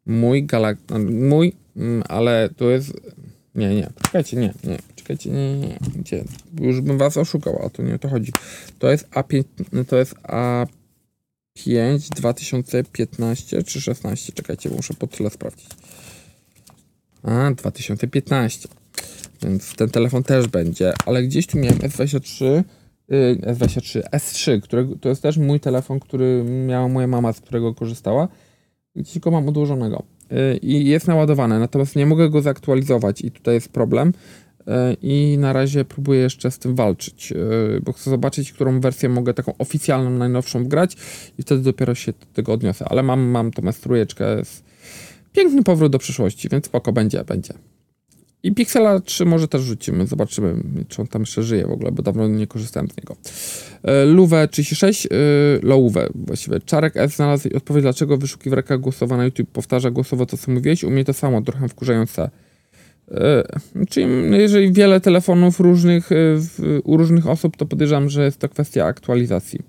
mój Galaxy. No, mój, mm, ale to jest. Nie, nie, czekajcie, nie, nie, czekajcie, nie, nie, gdzie? Już bym was oszukał, a to nie o to chodzi. To jest A5, to jest A5 2015 czy 16, czekajcie, muszę po tyle sprawdzić. A, 2015. Więc ten telefon też będzie, ale gdzieś tu miałem S23, S23, S3, którego, to jest też mój telefon, który miała moja mama, z którego korzystała. Gdzieś go mam odłożonego. Y, I jest naładowany, natomiast nie mogę go zaktualizować i tutaj jest problem. Y, I na razie próbuję jeszcze z tym walczyć, y, bo chcę zobaczyć, którą wersję mogę taką oficjalną, najnowszą wgrać i wtedy dopiero się do tego odniosę. Ale mam, mam tą S3, piękny powrót do przyszłości, więc spoko, będzie, będzie. I Pixela 3 może też rzucimy, zobaczymy, czy on tam jeszcze żyje w ogóle, bo dawno nie korzystałem z niego. Luwe 36, Louwe właściwie. Czarek S znalazł odpowiedź, dlaczego wyszukiwarka głosowa na YouTube powtarza głosowo to, co mówiłeś. U mnie to samo, trochę wkurzające. E, czyli jeżeli wiele telefonów różnych e, u różnych osób, to podejrzewam, że jest to kwestia aktualizacji.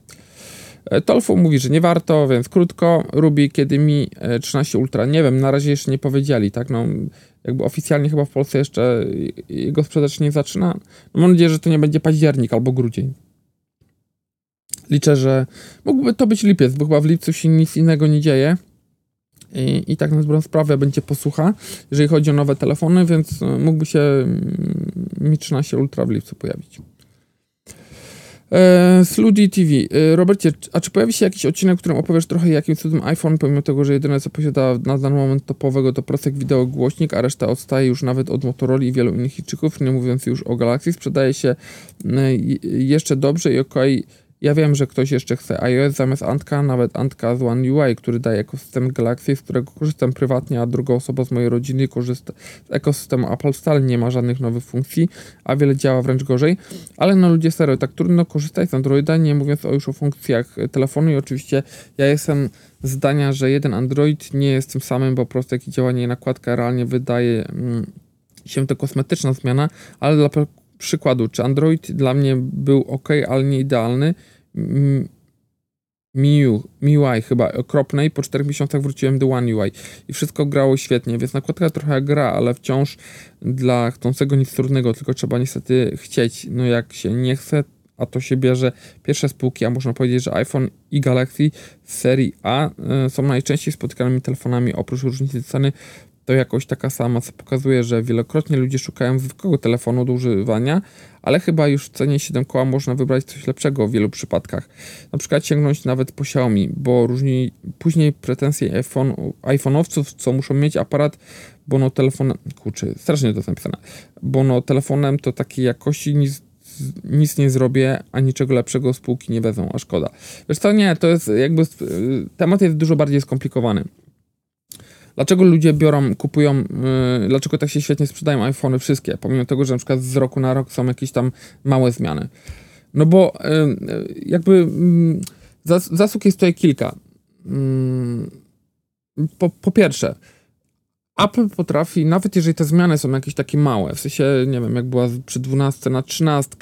Tolfu mówi, że nie warto, więc krótko. Ruby, kiedy mi 13 Ultra, nie wiem, na razie jeszcze nie powiedzieli, tak? No, jakby oficjalnie chyba w Polsce jeszcze jego sprzedaż nie zaczyna. No mam nadzieję, że to nie będzie październik albo grudzień. Liczę, że mógłby to być lipiec, bo chyba w lipcu się nic innego nie dzieje. I, i tak na dobrą sprawę będzie posłucha, jeżeli chodzi o nowe telefony, więc mógłby się Mi 13 Ultra w lipcu pojawić. E, Sludi TV. E, Robercie, a czy pojawi się jakiś odcinek, w którym opowiesz trochę jakim cudem iPhone, pomimo tego, że jedyne co posiada na dany moment topowego to prosek wideo głośnik, a reszta odstaje już nawet od Motorola i wielu innych chiczyków, nie mówiąc już o Galaxy, sprzedaje się e, jeszcze dobrze i okej. Okay ja wiem, że ktoś jeszcze chce iOS zamiast Antka, nawet Antka z One UI, który daje ekosystem Galaxy, z którego korzystam prywatnie, a druga osoba z mojej rodziny korzysta z ekosystemu Apple. Wcale nie ma żadnych nowych funkcji, a wiele działa wręcz gorzej. Ale no ludzie serio, tak trudno korzystać z Androida, nie mówiąc o już o funkcjach telefonu i oczywiście ja jestem zdania, że jeden Android nie jest tym samym, bo po prostu jak działanie nakładka realnie wydaje mm, się to kosmetyczna zmiana, ale dla przykładu, czy Android dla mnie był ok, ale nie idealny, MIUI, MIUI chyba okropnej, po 4 miesiącach wróciłem do One UI i wszystko grało świetnie, więc nakładka trochę gra, ale wciąż dla chcącego nic trudnego, tylko trzeba niestety chcieć. No jak się nie chce, a to się bierze pierwsze spółki, a można powiedzieć, że iPhone i Galaxy serii A y, są najczęściej spotykanymi telefonami oprócz różnicy ceny to jakoś taka sama, co pokazuje, że wielokrotnie ludzie szukają zwykłego telefonu do używania, ale chyba już w cenie 7 koła można wybrać coś lepszego w wielu przypadkach. Na przykład sięgnąć nawet po Xiaomi, bo różni później pretensje iPhone, iPhone'owców, co muszą mieć aparat, bo no telefonem, kurczę, strasznie to jest napisane, bo no telefonem to takiej jakości nic nic nie zrobię, a niczego lepszego spółki nie wezmą, a szkoda. Wiesz co, nie, to jest jakby, temat jest dużo bardziej skomplikowany. Dlaczego ludzie biorą, kupują, yy, dlaczego tak się świetnie sprzedają iPhony wszystkie, pomimo tego, że na przykład z roku na rok są jakieś tam małe zmiany? No bo yy, jakby yy, zas zasług jest tutaj kilka. Po, po pierwsze, Apple potrafi, nawet jeżeli te zmiany są jakieś takie małe, w sensie, nie wiem, jak była przy 12 na 13,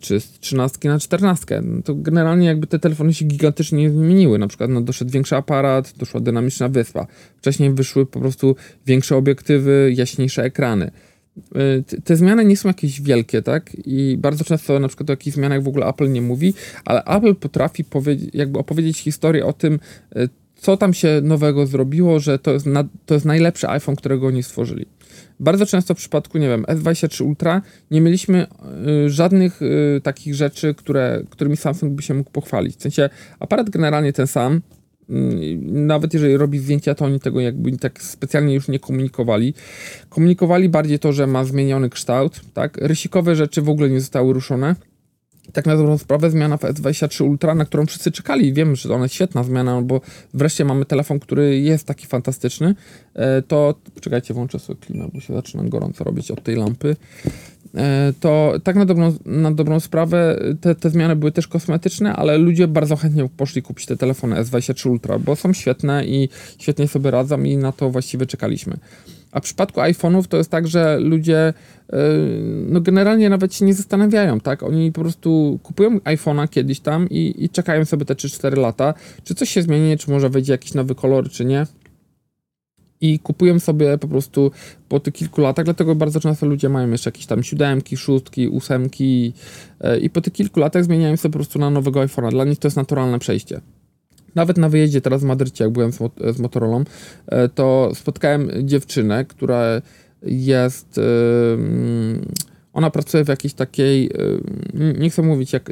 czy z 13 na 14. No to generalnie jakby te telefony się gigantycznie nie zmieniły. Na przykład no, doszedł większy aparat, doszła dynamiczna wyspa. Wcześniej wyszły po prostu większe obiektywy, jaśniejsze ekrany. Y, te zmiany nie są jakieś wielkie, tak? I bardzo często na przykład o jakichś zmianach w ogóle Apple nie mówi, ale Apple potrafi jakby opowiedzieć historię o tym, y, co tam się nowego zrobiło, że to jest, to jest najlepszy iPhone, którego oni stworzyli. Bardzo często w przypadku, nie wiem, S23 Ultra nie mieliśmy y, żadnych y, takich rzeczy, które, którymi Samsung by się mógł pochwalić. W sensie aparat generalnie ten sam, y, nawet jeżeli robi zdjęcia, to oni tego jakby tak specjalnie już nie komunikowali. Komunikowali bardziej to, że ma zmieniony kształt, tak? Rysikowe rzeczy w ogóle nie zostały ruszone tak na dobrą sprawę zmiana w S23 Ultra, na którą wszyscy czekali. Wiem, że ona jest świetna zmiana, bo wreszcie mamy telefon, który jest taki fantastyczny. E, to, czekajcie, włączę sobie klimę, bo się zaczynam gorąco robić od tej lampy. E, to tak na dobrą, na dobrą sprawę te, te zmiany były też kosmetyczne, ale ludzie bardzo chętnie poszli kupić te telefony S23 Ultra, bo są świetne i świetnie sobie radzą i na to właściwie czekaliśmy. A w przypadku iPhone'ów to jest tak, że ludzie yy, no generalnie nawet się nie zastanawiają, tak? Oni po prostu kupują iPhone'a kiedyś tam i, i czekają sobie te 3-4 lata, czy coś się zmieni, czy może wejdzie jakiś nowy kolor, czy nie i kupują sobie po prostu po tych kilku latach, dlatego bardzo często ludzie mają jeszcze jakieś tam siódemki, szóstki, ósemki e, i po tych kilku latach zmieniają sobie po prostu na nowego iPhone'a. Dla nich to jest naturalne przejście. Nawet na wyjeździe teraz w Madrycie, jak byłem z, z Motorolą, e, to spotkałem dziewczynę, która jest... Yy, ona pracuje w jakiejś takiej, y, nie chcę mówić jak,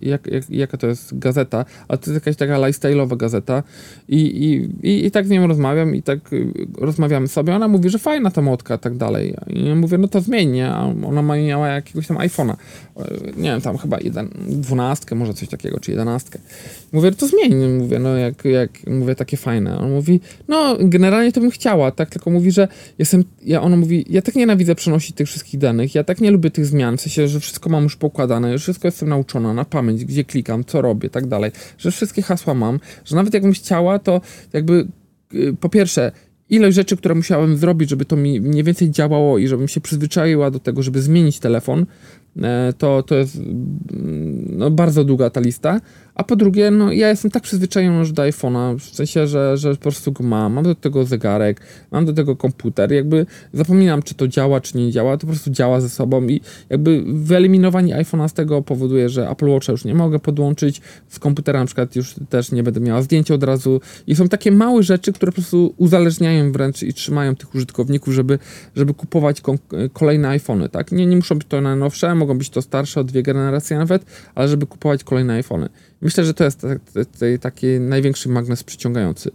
jak, jak, jaka to jest gazeta, ale to jest jakaś taka lifestyle'owa gazeta I, i, i, tak z nią rozmawiam i tak y, rozmawiamy sobie. Ona mówi, że fajna ta motka i tak dalej. I ja mówię, no to zmień, nie? A ona miała jakiegoś tam iPhone'a. Nie wiem, tam chyba jeden, dwunastkę, może coś takiego, czy jedenastkę. Mówię, to zmień. Mówię, no jak, jak mówię, takie fajne. On mówi, no generalnie to bym chciała, tak? Tylko mówi, że jestem, ja, ona mówi, ja tak nienawidzę przenosić tych wszystkich danych, ja tak nie lubię tych zmian, w sensie, że wszystko mam już pokładane, już wszystko jestem nauczona na pamięć, gdzie klikam, co robię, tak dalej, że wszystkie hasła mam, że nawet jakbym chciała, to jakby y, po pierwsze, ilość rzeczy, które musiałem zrobić, żeby to mi mniej więcej działało i żebym się przyzwyczaiła do tego, żeby zmienić telefon, to, to jest mm, no, bardzo długa ta lista. A po drugie, no ja jestem tak przyzwyczajony już do iPhone'a, w sensie, że, że po prostu go mam, mam do tego zegarek, mam do tego komputer, jakby zapominam, czy to działa, czy nie działa, to po prostu działa ze sobą i jakby wyeliminowanie iPhone'a z tego powoduje, że Apple Watcha już nie mogę podłączyć, z komputera na przykład już też nie będę miała zdjęcia od razu. I są takie małe rzeczy, które po prostu uzależniają wręcz i trzymają tych użytkowników, żeby, żeby kupować kolejne iPhony, tak? Nie, nie muszą być to najnowsze, mogą być to starsze o dwie generacje nawet, ale żeby kupować kolejne iPhony. Myślę, że to jest taki największy magnes przyciągający.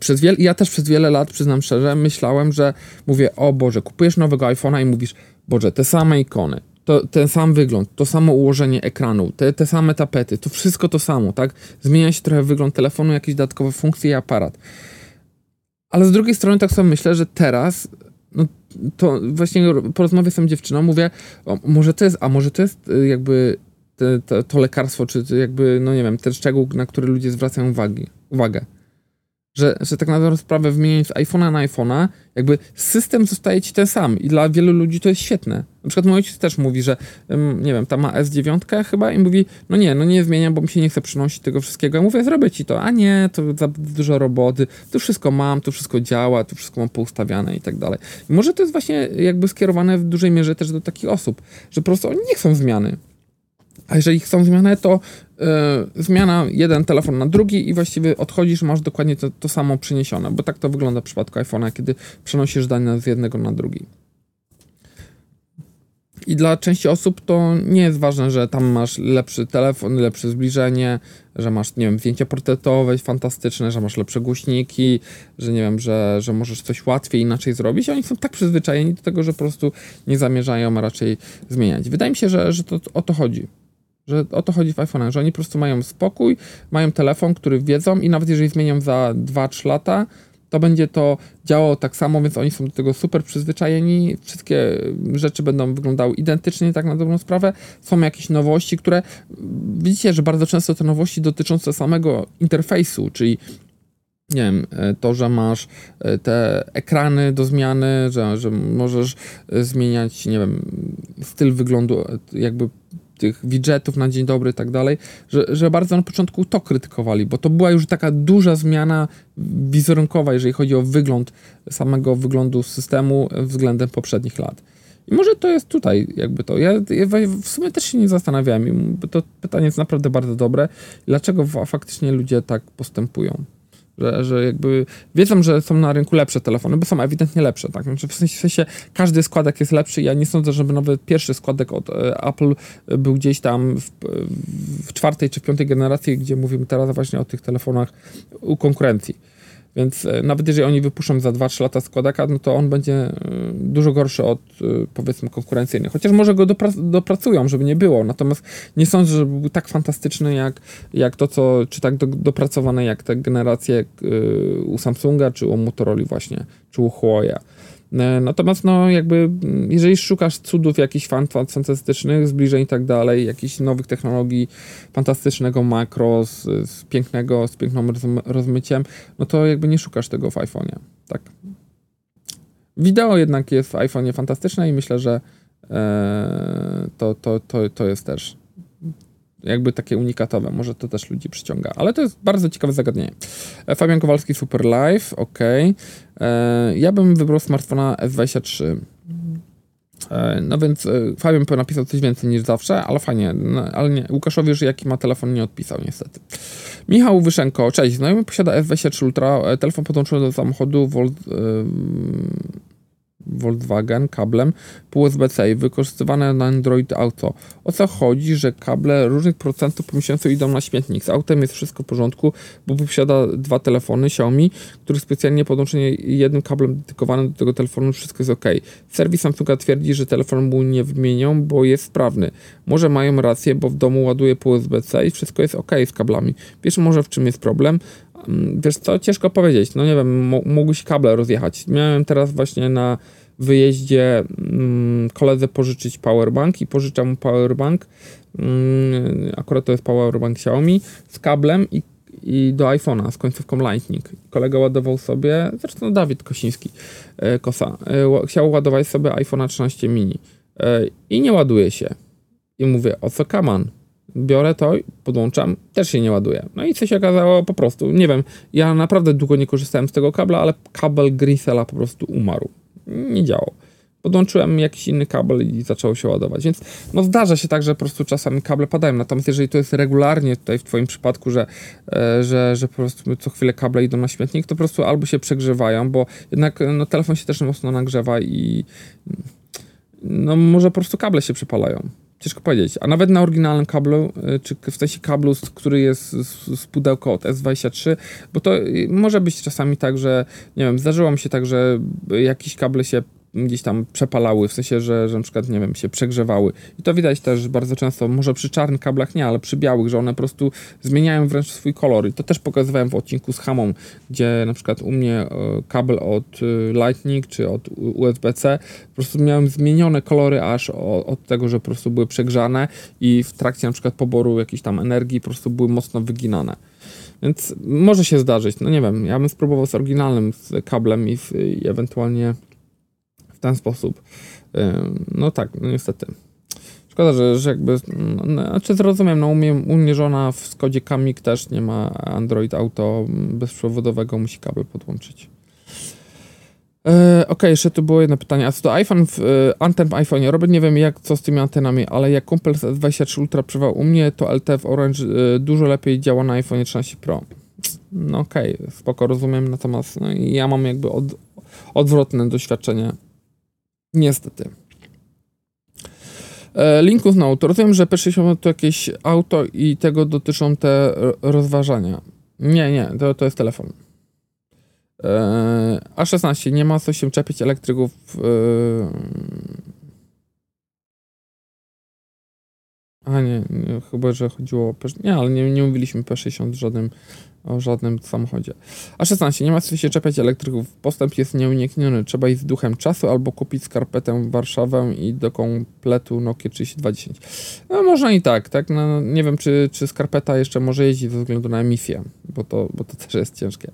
Przez wiele, ja też przez wiele lat, przyznam szczerze, myślałem, że mówię, o Boże, kupujesz nowego iPhone'a i mówisz, Boże, te same ikony, to, ten sam wygląd, to samo ułożenie ekranu, te, te same tapety, to wszystko to samo, tak? Zmienia się trochę wygląd telefonu, jakieś dodatkowe funkcje i aparat. Ale z drugiej strony tak sobie myślę, że teraz no, to właśnie po rozmowie z tą dziewczyną mówię, o, może to jest, a może to jest y, jakby te, to lekarstwo, czy jakby, no nie wiem, ten szczegół, na który ludzie zwracają uwagi, uwagę. Że, że tak naprawdę sprawę wymieniając z iPhone'a na iPhone'a, jakby system zostaje ci ten sam i dla wielu ludzi to jest świetne. Na przykład mój ojciec też mówi, że nie wiem, tam ma S9 chyba i mówi, no nie, no nie zmieniam, bo mi się nie chce przynosić tego wszystkiego. Ja mówię, zrobię ci to, a nie, to za dużo roboty, tu wszystko mam, tu wszystko działa, tu wszystko mam poustawiane i tak dalej. I może to jest właśnie jakby skierowane w dużej mierze też do takich osób, że po prostu oni nie chcą zmiany. A jeżeli chcą zmianę, to yy, zmiana jeden telefon na drugi i właściwie odchodzisz, masz dokładnie to, to samo przyniesione, bo tak to wygląda w przypadku iPhone'a, kiedy przenosisz dane z jednego na drugi. I dla części osób to nie jest ważne, że tam masz lepszy telefon, lepsze zbliżenie, że masz, nie wiem, zdjęcia portretowe fantastyczne, że masz lepsze głośniki, że nie wiem, że, że możesz coś łatwiej, inaczej zrobić. Oni są tak przyzwyczajeni do tego, że po prostu nie zamierzają raczej zmieniać. Wydaje mi się, że, że to o to chodzi. Że o to chodzi w iPhone'ach, że oni po prostu mają spokój, mają telefon, który wiedzą i nawet jeżeli zmienią za 2-3 lata, to będzie to działało tak samo, więc oni są do tego super przyzwyczajeni. Wszystkie rzeczy będą wyglądały identycznie, tak na dobrą sprawę. Są jakieś nowości, które widzicie, że bardzo często te nowości dotyczące samego interfejsu, czyli nie wiem, to, że masz e, te ekrany do zmiany, że, że możesz e, zmieniać, nie wiem, styl wyglądu e, jakby tych widgetów na dzień dobry i tak dalej, że, że bardzo na początku to krytykowali, bo to była już taka duża zmiana wizerunkowa, jeżeli chodzi o wygląd samego wyglądu systemu względem poprzednich lat. I może to jest tutaj jakby to. Ja, w sumie też się nie zastanawiałem, to pytanie jest naprawdę bardzo dobre. Dlaczego faktycznie ludzie tak postępują? Że, że jakby wiedzą, że są na rynku lepsze telefony, bo są ewidentnie lepsze, tak? Znaczy w sensie, każdy składek jest lepszy. Ja nie sądzę, żeby nawet pierwszy składek od e, Apple był gdzieś tam w, w czwartej czy piątej generacji, gdzie mówimy teraz właśnie o tych telefonach u konkurencji więc e, nawet jeżeli oni wypuszczą za 2-3 lata składaka, no to on będzie e, dużo gorszy od e, powiedzmy konkurencyjnych. Chociaż może go dopra- dopracują, żeby nie było. Natomiast nie sądzę, że był tak fantastyczny jak, jak to, co, czy tak do, dopracowane jak te generacje u Samsunga, czy u Motorola właśnie, czy u Huawei. E, natomiast no jakby, mm, jeżeli szukasz cudów jakichś fantastycznych, zbliżeń i tak dalej, jakichś nowych technologii, fantastycznego makro, z, z pięknego, z piękną rozmyciem, no to jakby nie szukasz tego w iPhone'ie, tak. Wideo jednak jest w iPhone'ie fantastyczne i myślę, że e, to, to, to, to jest też jakby takie unikatowe, może to też ludzi przyciąga, ale to jest bardzo ciekawe zagadnienie. E, Fabian Kowalski Super Live, ok. E, ja bym wybrał smartfona S23. E, no więc Fabian napisał coś więcej niż zawsze, ale fajnie, no, ale nie, Łukaszowi już jaki ma telefon nie odpisał niestety. Michał Wyszenko, cześć, znajomy posiada S23 Ultra, telefon podłączony do samochodu Volt, Volkswagen kablem USB-C wykorzystywane na Android Auto. O co chodzi, że kable różnych procentów po miesiącu idą na śmietnik. Z autem jest wszystko w porządku, bo posiada dwa telefony Xiaomi, których specjalnie podłączenie jednym kablem dedykowanym do tego telefonu wszystko jest ok. Serwis Samsunga twierdzi, że telefon mu nie wymienią, bo jest sprawny. Może mają rację, bo w domu ładuje po USB-C i wszystko jest ok z kablami. Wiesz może w czym jest problem? Mm, wiesz co, ciężko powiedzieć. No nie wiem, mógłbyś kable rozjechać. Miałem teraz właśnie na wyjeździe mm, koledze pożyczyć powerbank i pożyczam mu powerbank. Mm, akurat to jest powerbank Xiaomi z kablem i, i do iPhone'a z końcówką Lightning. Kolega ładował sobie, zresztą Dawid Kosiński, e, Kosa, e, chciał ładować sobie iPhone'a 13 mini e, i nie ładuje się. I mówię, o co kaman? Biorę to, podłączam, też się nie ładuje. No i co się okazało po prostu, nie wiem, ja naprawdę długo nie korzystałem z tego kabla, ale kabel Grisela po prostu umarł. Nie działał. Podłączyłem jakiś inny kabel i zaczęło się ładować. Więc no zdarza się tak, że po prostu czasami kable padają. Natomiast jeżeli to jest regularnie tutaj w Twoim przypadku, że, e, że, że po prostu co chwilę kable idą na śmietnik, to po prostu albo się przegrzewają, bo jednak no, telefon się też mocno nagrzewa i no może po prostu kable się przypalają. Ciężko powiedzieć. A nawet na oryginalnym kablu, y, czy w sensie kablu, który jest z, z pudełka od S23, bo to y, może być czasami tak, że nie wiem, zdarzyło mi się tak, że jakieś kable się gdzieś tam przepalały, w sensie, że, że na przykład, nie wiem, się przegrzewały. I to widać też bardzo często, może przy czarnych kablach nie, ale przy białych, że one po prostu zmieniają wręcz swój kolor. I to też pokazywałem w odcinku z Hamą, gdzie na przykład u mnie e, kabel od e, Lightning czy od USB-C po prostu miałem zmienione kolory aż od tego, że po prostu były przegrzane i w trakcie na przykład poboru jakiejś tam energii po prostu były mocno wyginane. Więc może się zdarzyć, no nie wiem, ja bym spróbował z oryginalnym z kablem i, i ewentualnie w ten sposób. No tak, no niestety. Szkoda, że, że jakby, no, znaczy zrozumiem, no u mnie, u mnie żona w Skodzie Kamik też nie ma Android Auto bezprzewodowego, musi kabel podłączyć. E, ok, jeszcze tu było jedno pytanie. A co do iPhone, w, e, antem w iPhone'ie, Robert nie wiem jak, co z tymi antenami, ale jak kumpel z S23 Ultra przewał u mnie, to LTE w Orange e, dużo lepiej działa na iPhone 13 Pro. No okej, okay, spoko, rozumiem, natomiast no, ja mam jakby od, odwrotne doświadczenie Niestety. E, Linkus Note. Rozumiem, że P60 to jakieś auto i tego dotyczą te rozważania. Nie, nie, to, to jest telefon. E, A16. Nie ma co się czepić elektryków. E, a nie, nie, chyba, że chodziło o P... Nie, ale nie, nie mówiliśmy P60 w żadnym o żadnym samochodzie. A 16. Nie ma co się czepiać elektryków. Postęp jest nieunikniony. Trzeba iść z duchem czasu albo kupić skarpetę w Warszawę i do kompletu Nokia 3210. No można i tak, tak? No, nie wiem, czy, czy skarpeta jeszcze może jeździć ze względu na emisję, bo to, bo to też jest ciężkie.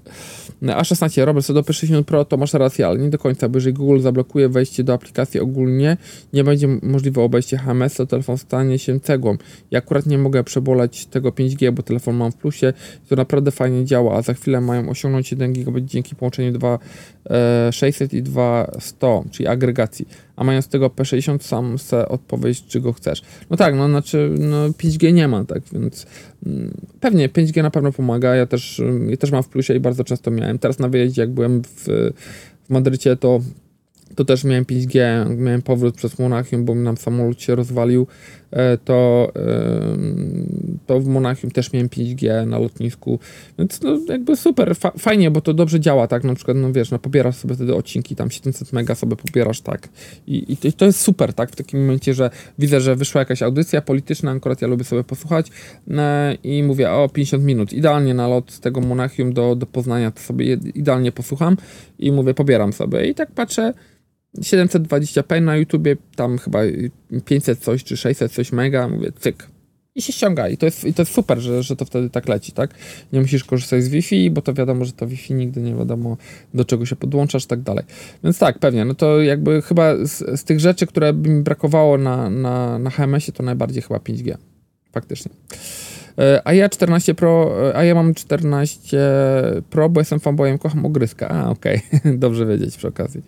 A 16. Robert, co do P60 Pro, to masz rację, ale nie do końca, bo jeżeli Google zablokuje wejście do aplikacji ogólnie, nie będzie możliwe obejście HMS, to telefon stanie się cegłą. Ja akurat nie mogę przebolać tego 5G, bo telefon mam w plusie, to naprawdę fajnie działa, a za chwilę mają osiągnąć 1 gigabit dzięki połączeniu 2600 e, i 2100, czyli agregacji. A mając tego P60 sam se odpowiedź, czy go chcesz. No tak, no znaczy no 5G nie ma, tak, więc mm, pewnie 5G na pewno pomaga. Ja też, ja też mam w plusie i bardzo często miałem. Teraz na wyjeździe, jak byłem w, w Madrycie, to to też miałem 5G, miałem powrót przez Monachium, bo nam samolot się rozwalił, to, to w Monachium też miałem 5G na lotnisku, więc no jakby super, fa fajnie, bo to dobrze działa, tak, na przykład, no wiesz, no pobierasz sobie wtedy odcinki, tam 700 mega sobie pobierasz, tak, i, i to jest super, tak, w takim momencie, że widzę, że wyszła jakaś audycja polityczna, akurat ja lubię sobie posłuchać e, i mówię, o 50 minut, idealnie na lot z tego Monachium do, do Poznania, to sobie idealnie posłucham i mówię, pobieram sobie. I tak patrzę, 720p na YouTubie, tam chyba 500 coś czy 600 coś mega, mówię cyk, i się ściąga. I to jest, i to jest super, że, że to wtedy tak leci, tak? Nie musisz korzystać z Wi-Fi, bo to wiadomo, że to Wi-Fi nigdy nie wiadomo, do czego się podłączasz, tak dalej. Więc tak, pewnie. No to jakby chyba z, z tych rzeczy, które by mi brakowało na, na, na HMS-ie, to najbardziej chyba 5G. Faktycznie. E, a ja 14 Pro, e, a ja mam 14 Pro, bo jestem fanboyem, kocham ogryska. A, okej, okay. dobrze wiedzieć przy okazji.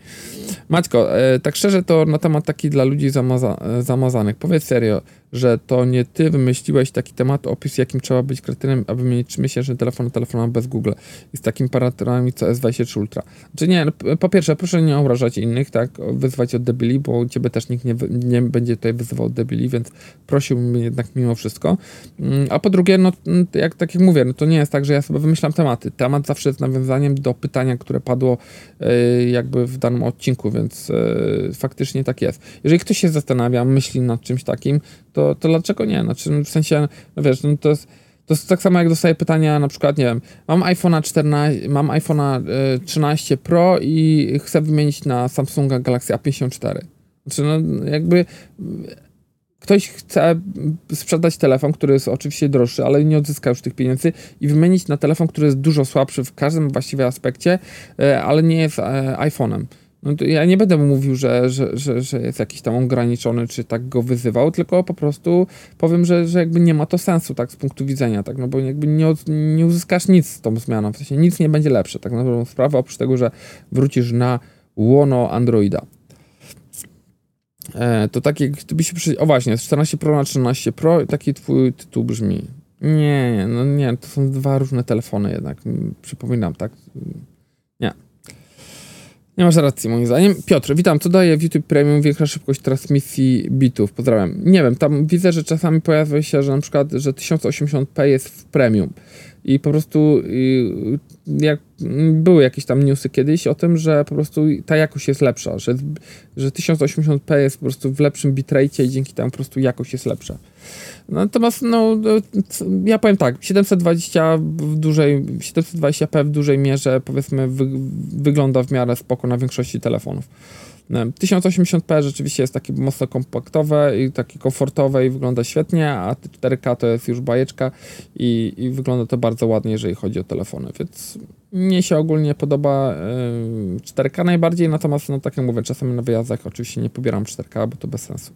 Maćko, e, tak szczerze to na temat taki dla ludzi zamaza zamazanych. Powiedz serio, że to nie ty wymyśliłeś taki temat, opis jakim trzeba być kretynem, aby mieć 3-miesięczny telefon telefonem bez Google i z takimi parametrami co S23 Ultra. Czy nie, no, po pierwsze, proszę nie obrażać innych, tak, wyzwać od debili, bo ciebie też nikt nie, nie będzie tutaj wyzywał od debili, więc prosiłbym jednak mimo wszystko. Mm, a po drugie, no jak, tak jak mówię, no to nie jest tak, że ja sobie wymyślam tematy. Temat zawsze jest nawiązaniem do pytania, które padło yy, jakby w danym odcinku, więc yy, faktycznie tak jest. Jeżeli ktoś się zastanawia, myśli nad czymś takim, to, to dlaczego nie? Znaczy, w sensie, no wiesz, no to jest, to jest tak samo jak dostaję pytania, na przykład, nie wiem, mam iPhone'a 14, mam iPhone'a 13 Pro i chcę wymienić na Samsunga Galaxy A54. Znaczy, no jakby ktoś chce sprzedać telefon, który jest oczywiście droższy, ale nie odzyska już tych pieniędzy i wymienić na telefon, który jest dużo słabszy w każdym właściwie aspekcie, e, ale nie jest e, iPhone'em. No ja nie będę mówił, że, że, że, że jest jakiś tam ograniczony, czy tak go wyzywał, tylko po prostu powiem, że, że jakby nie ma to sensu, tak, z punktu widzenia, tak, no bo jakby nie, nie uzyskasz nic z tą zmianą, w sensie nic nie będzie lepsze, tak na dobrą sprawę, oprócz tego, że wrócisz na łono Androida. E, to takie, gdyby się przy... O właśnie, z 14 Pro na 13 Pro, taki twój tytuł brzmi. Nie, nie, no nie, to są dwa różne telefony jednak, przypominam, tak? Nie. Nie masz racji, moim zdaniem. Piotr, witam. Co daje w YouTube Premium większa szybkość transmisji bitów? Pozdrawiam. Nie wiem, tam widzę, że czasami pojawia się, że na przykład, że 1080p jest w Premium i po prostu jak były jakieś tam newsy kiedyś o tym, że po prostu ta jakość jest lepsza, że, że 1080p jest po prostu w lepszym bitrate i dzięki temu po prostu jakość jest lepsza. Natomiast no, ja powiem tak, 720 w dużej, 720p w dużej mierze powiedzmy wy, wygląda w miarę spoko na większości telefonów. 1080p rzeczywiście jest takie mocno kompaktowe i takie komfortowe i wygląda świetnie, a 4K to jest już bajeczka i, i wygląda to bardzo ładnie, jeżeli chodzi o telefony, więc mnie się ogólnie podoba 4K najbardziej, natomiast no tak jak mówię, czasami na wyjazdach oczywiście nie pobieram 4K, bo to bez sensu.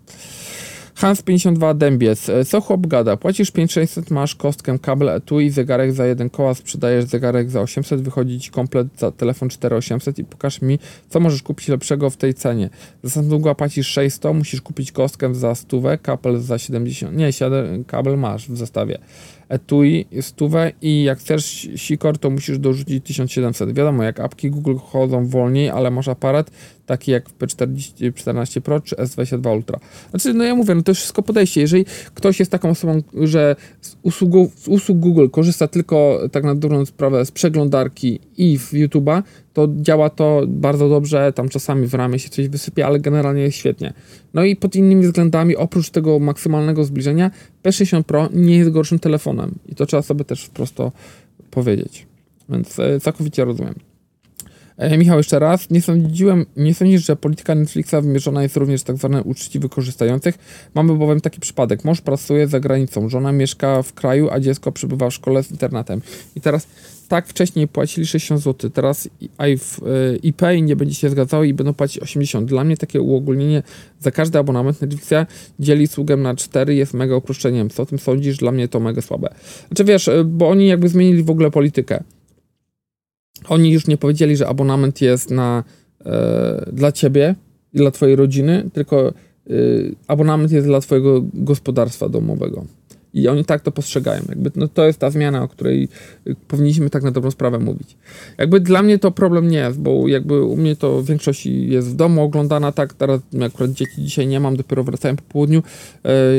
Hans52 Dębiec. E, co chłop gada? Płacisz 5600, masz kostkę kabel i zegarek za jeden koła, sprzedajesz zegarek za 800, wychodzi ci komplet za telefon 4800 i pokaż mi, co możesz kupić lepszego w tej cenie. Za Samsunga płacisz 600, musisz kupić kostkę za stówę, kabel za 70. Nie, kabel masz w zestawie etui, stówę i jak chcesz sikor, to musisz dorzucić 1700. Wiadomo, jak apki Google chodzą wolniej, ale masz aparat taki jak P40, 14 Pro czy S22 Ultra. Znaczy, no ja mówię, no to jest wszystko podejście. Jeżeli ktoś jest taką osobą, że z usług, z usług Google korzysta tylko tak na dobrą sprawę z przeglądarki i w YouTube'a, to działa to bardzo dobrze, tam czasami w ramie się coś wysypie, ale generalnie jest świetnie. No i pod innymi względami, oprócz tego maksymalnego zbliżenia, P60 Pro nie jest gorszym telefonem i to trzeba sobie też prosto powiedzieć. Więc e, całkowicie rozumiem. E, Michał, jeszcze raz. Nie sądziłem, nie sądzisz, że polityka Netflixa wymierzona jest również tak zwane uczciwych korzystających? Mamy bowiem taki przypadek. Mąż pracuje za granicą, żona mieszka w kraju, a dziecko przebywa w szkole z internetem. I teraz tak wcześniej płacili 60 zł, teraz ePay nie będzie się zgadzało i będą płacić 80. Dla mnie takie uogólnienie za każdy abonament Netflixa dzieli sługę na 4 jest mega uproszczeniem. Co o tym sądzisz? Dla mnie to mega słabe. Znaczy wiesz, e, bo oni jakby zmienili w ogóle politykę. Oni już nie powiedzieli, że abonament jest na, e, dla ciebie i dla twojej rodziny, tylko e, abonament jest dla twojego gospodarstwa domowego. I oni tak to postrzegają. Jakby, no, to jest ta zmiana, o której powinniśmy tak na dobrą sprawę mówić. Jakby dla mnie to problem nie jest, bo jakby u mnie to w większości jest w domu oglądana, tak, teraz akurat dzieci dzisiaj nie mam, dopiero wracają po południu,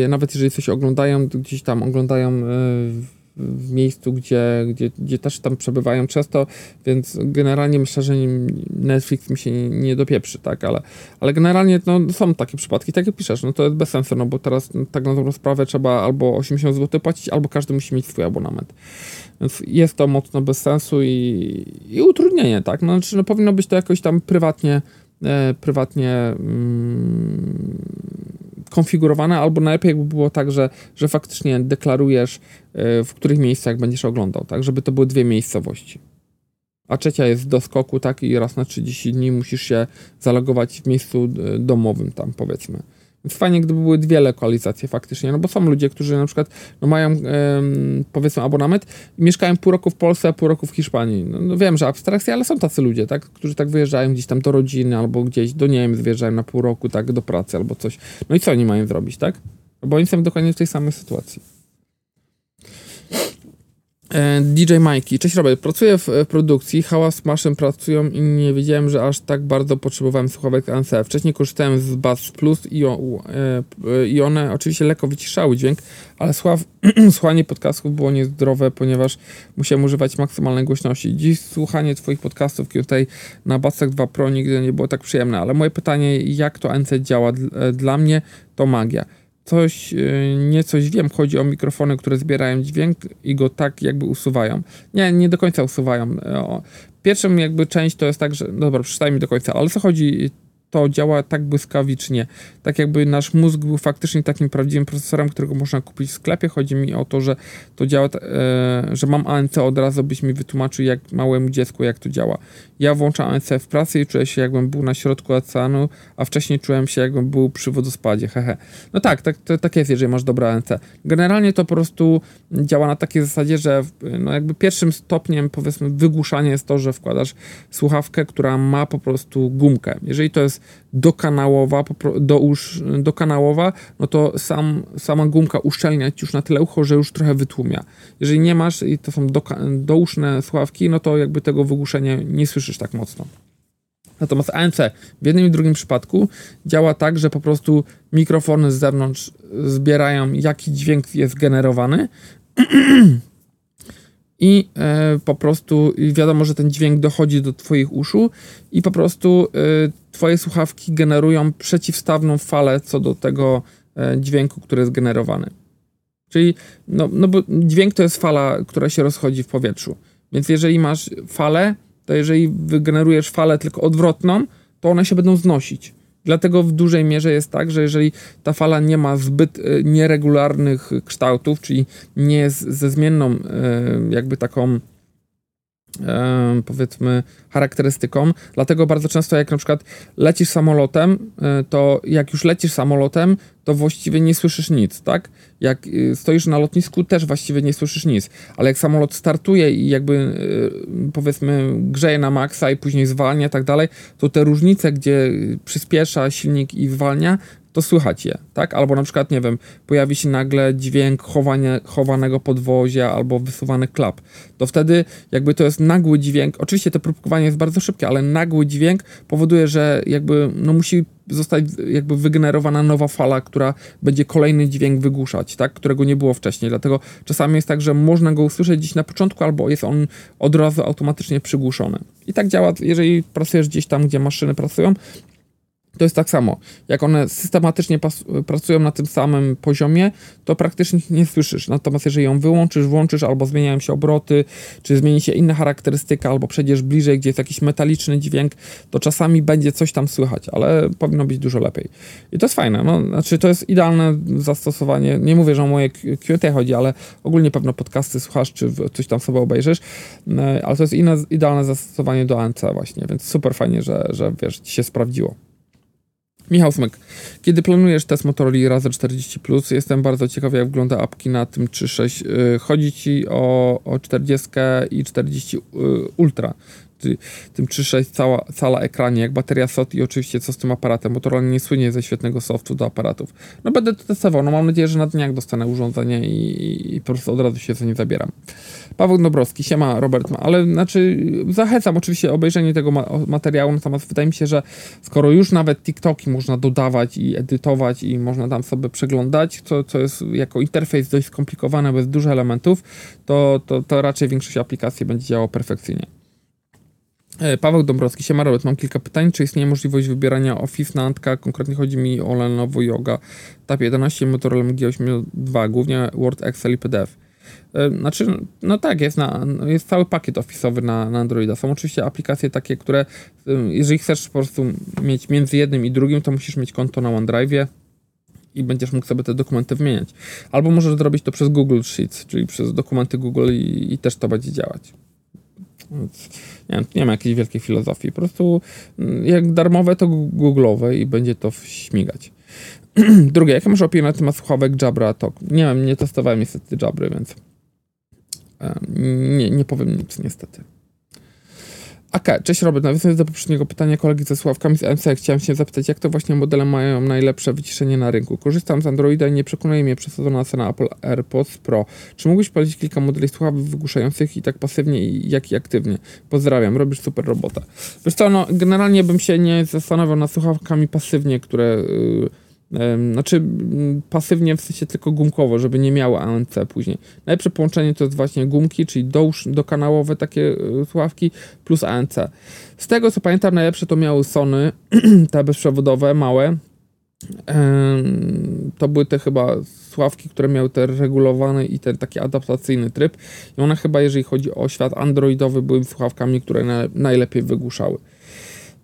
e, nawet jeżeli coś oglądają, gdzieś tam oglądają e, w miejscu, gdzie, gdzie, gdzie też tam przebywają często, więc generalnie myślę, że Netflix mi się nie, nie dopieprzy, tak, ale, ale generalnie no, są takie przypadki, tak jak piszesz, no to jest bez sensu, no bo teraz tak na dobrą sprawę trzeba albo 80 zł płacić, albo każdy musi mieć swój abonament. Więc jest to mocno bez sensu i, i utrudnienie, tak, no, znaczy, no powinno być to jakoś tam prywatnie, e, prywatnie mm, konfigurowane, albo najlepiej jakby było tak, że, że faktycznie deklarujesz, y, w których miejscach będziesz oglądał, tak, żeby to były dwie miejscowości. A trzecia jest do skoku, tak, i raz na 30 dni musisz się zalogować w miejscu y, domowym tam, powiedzmy. Fajnie, gdyby były dwie lokalizacje faktycznie, no bo są ludzie, którzy na przykład no mają powiedzmy abonament i mieszkają pół roku w Polsce, a pół roku w Hiszpanii. No, no, wiem, że abstrakcja, ale są tacy ludzie, tak, którzy tak wyjeżdżają gdzieś tam do rodziny albo gdzieś do Niemiec wyjeżdżają na pół roku, tak, do pracy albo coś. No i co oni mają zrobić, tak? Bo oni są dokładnie w tej samej sytuacji. E, DJ Mikey. Cześć Robert, pracuję w produkcji, hałas maszyn pracują i nie wiedziałem, że aż tak bardzo potrzebowałem słuchawek ANC. Wcześniej korzystałem z Bass Plus i, e, i one oczywiście lekko wyciszały dźwięk, ale słuchaw, słuchanie podcastów było niezdrowe, ponieważ musiałem używać maksymalnej głośności. Dziś słuchanie twoich podcastów tutaj na Bassach 2 Pro nigdy nie było tak przyjemne, ale moje pytanie, jak to ANC działa? Dla mnie to magia coś, y, nie coś wiem, chodzi o mikrofony, które zbierają dźwięk i go tak jakby usuwają. Nie, nie do końca usuwają. E, pierwszą jakby część to jest tak, że, dobra, przeczytaj mi do końca, ale co chodzi to działa tak błyskawicznie. Tak jakby nasz mózg był faktycznie takim prawdziwym procesorem, którego można kupić w sklepie. Chodzi mi o to, że to działa, e, że mam ANC od razu, byś mi wytłumaczył jak małemu dziecku, jak to działa. Ja włączam ANC w pracy i czuję się jakbym był na środku oceanu, a wcześniej czułem się jakbym był przy wodospadzie, hehe. No tak, tak, to, tak jest, jeżeli masz dobre ANC. Generalnie to po prostu działa na takiej zasadzie, że no jakby pierwszym stopniem powiedzmy wygłuszania jest to, że wkładasz słuchawkę, która ma po prostu gumkę. Jeżeli to jest dokanałowa, dousz, dokanałowa, no to sam, sama gumka uszczelnia ci już na tyle ucho, że już trochę wytłumia. Jeżeli nie masz i to są doka, douszne słuchawki, no to jakby tego wygłuszenia nie słyszysz tak mocno. Natomiast ANC w jednym i drugim przypadku działa tak, że po prostu mikrofony z zewnątrz zbierają, jaki dźwięk jest generowany i e, po prostu wiadomo, że ten dźwięk dochodzi do Twoich uszu i po prostu e, Twoje słuchawki generują przeciwstawną falę co do tego e, dźwięku, który jest generowany. Czyli, no, no bo dźwięk to jest fala, która się rozchodzi w powietrzu. Więc jeżeli masz falę, to jeżeli wygenerujesz falę tylko odwrotną, to one się będą znosić. Dlatego w dużej mierze jest tak, że jeżeli ta fala nie ma zbyt e, nieregularnych kształtów, czyli nie jest ze zmienną e, jakby taką powiedzmy charakterystyką. Dlatego bardzo często jak na przykład lecisz samolotem, e, to jak już lecisz samolotem, to właściwie nie słyszysz nic, tak? Jak y, stoisz na lotnisku, też właściwie nie słyszysz nic. Ale jak samolot startuje i jakby y, powiedzmy grzeje na maksa i później zwalnia i tak dalej, to te różnice, gdzie przyspiesza silnik i zwalnia, to słychać je, tak? Albo na przykład, nie wiem, pojawi się nagle dźwięk chowanie, chowanego podwozia albo wysuwanych klap. To wtedy jakby to jest nagły dźwięk. Oczywiście to próbkowanie jest bardzo szybkie, ale nagły dźwięk powoduje, że jakby no musi zostać jakby wygenerowana nowa fala, która będzie kolejny dźwięk wygłuszać, tak? Którego nie było wcześniej. Dlatego czasami jest tak, że można go usłyszeć gdzieś na początku, albo jest on od razu automatycznie przygłuszony. I tak działa, jeżeli pracujesz gdzieś tam, gdzie maszyny pracują, to jest tak samo. Jak one systematycznie pracują na tym samym poziomie, to praktycznie nie słyszysz. Natomiast jeżeli ją wyłączysz, włączysz, albo zmieniają się obroty, czy zmieni się inna charakterystyka, albo przejdziesz bliżej, gdzie jest jakiś metaliczny dźwięk, to czasami będzie coś tam słychać, ale powinno być dużo lepiej. I to jest fajne. No, znaczy, to jest idealne zastosowanie. Nie mówię, że o moje QT chodzi, ale ogólnie pewno podcasty słuchasz, czy coś tam sobie obejrzysz, e, ale to jest inne, idealne zastosowanie do ANC właśnie, więc super fajnie, że, że wiesz, ci się sprawdziło. Michał Smek, kiedy planujesz test Motorola Razer 40 Plus? Jestem bardzo ciekawy, jak wygląda apki na tym 3.6. Y, chodzi ci o, o 40 i 40 y, Ultra tym 3.6 cała, cała ekranie, jak bateria SOT i oczywiście co z tym aparatem. Motorola nie słynie ze świetnego softu do aparatów. No będę to testował, no mam nadzieję, że na dniach dostanę urządzenie i, i po prostu od razu się za nie zabieram. Paweł Dobrowski, siema Robert, ale znaczy zachęcam oczywiście obejrzenie tego ma materiału, natomiast wydaje mi się, że skoro już nawet TikToki można dodawać i edytować i można tam sobie przeglądać, co, co jest jako interfejs dość skomplikowane, bez dużo elementów, to, to, to raczej większość aplikacji będzie działało perfekcyjnie. E, Paweł Dąbrowski, siema Robert, mam kilka pytań. Czy istnieje możliwość wybierania Office na Antka? Konkretnie chodzi mi o Lenovo Yoga Tab 11 Motorola G8 2, głównie Word, Excel i PDF. E, znaczy, no tak, jest, na, jest cały pakiet Office'owy na, na Androida. Są oczywiście aplikacje takie, które, jeżeli chcesz po prostu mieć między jednym i drugim, to musisz mieć konto na OneDrive'ie i będziesz mógł sobie te dokumenty wymieniać. Albo możesz zrobić to przez Google Sheets, czyli przez dokumenty Google i, i też to będzie działać. Więc nie, wiem, nie ma jakiejś wielkiej filozofii. Po prostu mm, jak darmowe, to googlowe i będzie to śmigać. Drugie, jakie masz opinie na temat słuchawek Jabra Talk? Nie wiem, nie testowałem niestety Jabry, więc nie, nie powiem nic niestety. AK, cześć Robert, nawiązując do poprzedniego pytania kolegi ze sławkami z MC, chciałem się zapytać, jak to właśnie modele mają najlepsze wyciszenie na rynku. Korzystam z Androida i nie przekonuje mnie przesadzona cena Apple AirPods Pro. Czy mógłbyś polecić kilka modeli słuchawek wygłuszających i tak pasywnie, jak i aktywnie? Pozdrawiam, robisz super robotę. Wiesz co, no, generalnie bym się nie zastanawiał nad słuchawkami pasywnie, które... Yy, znaczy pasywnie w sensie tylko gumkowo, żeby nie miało ANC później. Najlepsze połączenie to jest właśnie gumki, czyli dokanałowe takie e, słuchawki plus ANC. Z tego co pamiętam najlepsze to miały Sony, te bezprzewodowe, małe. To były te chyba słuchawki, które miały ten regulowany i ten taki adaptacyjny tryb. I one chyba, jeżeli chodzi o świat androidowy, były słuchawkami, które najlepiej wygłuszały.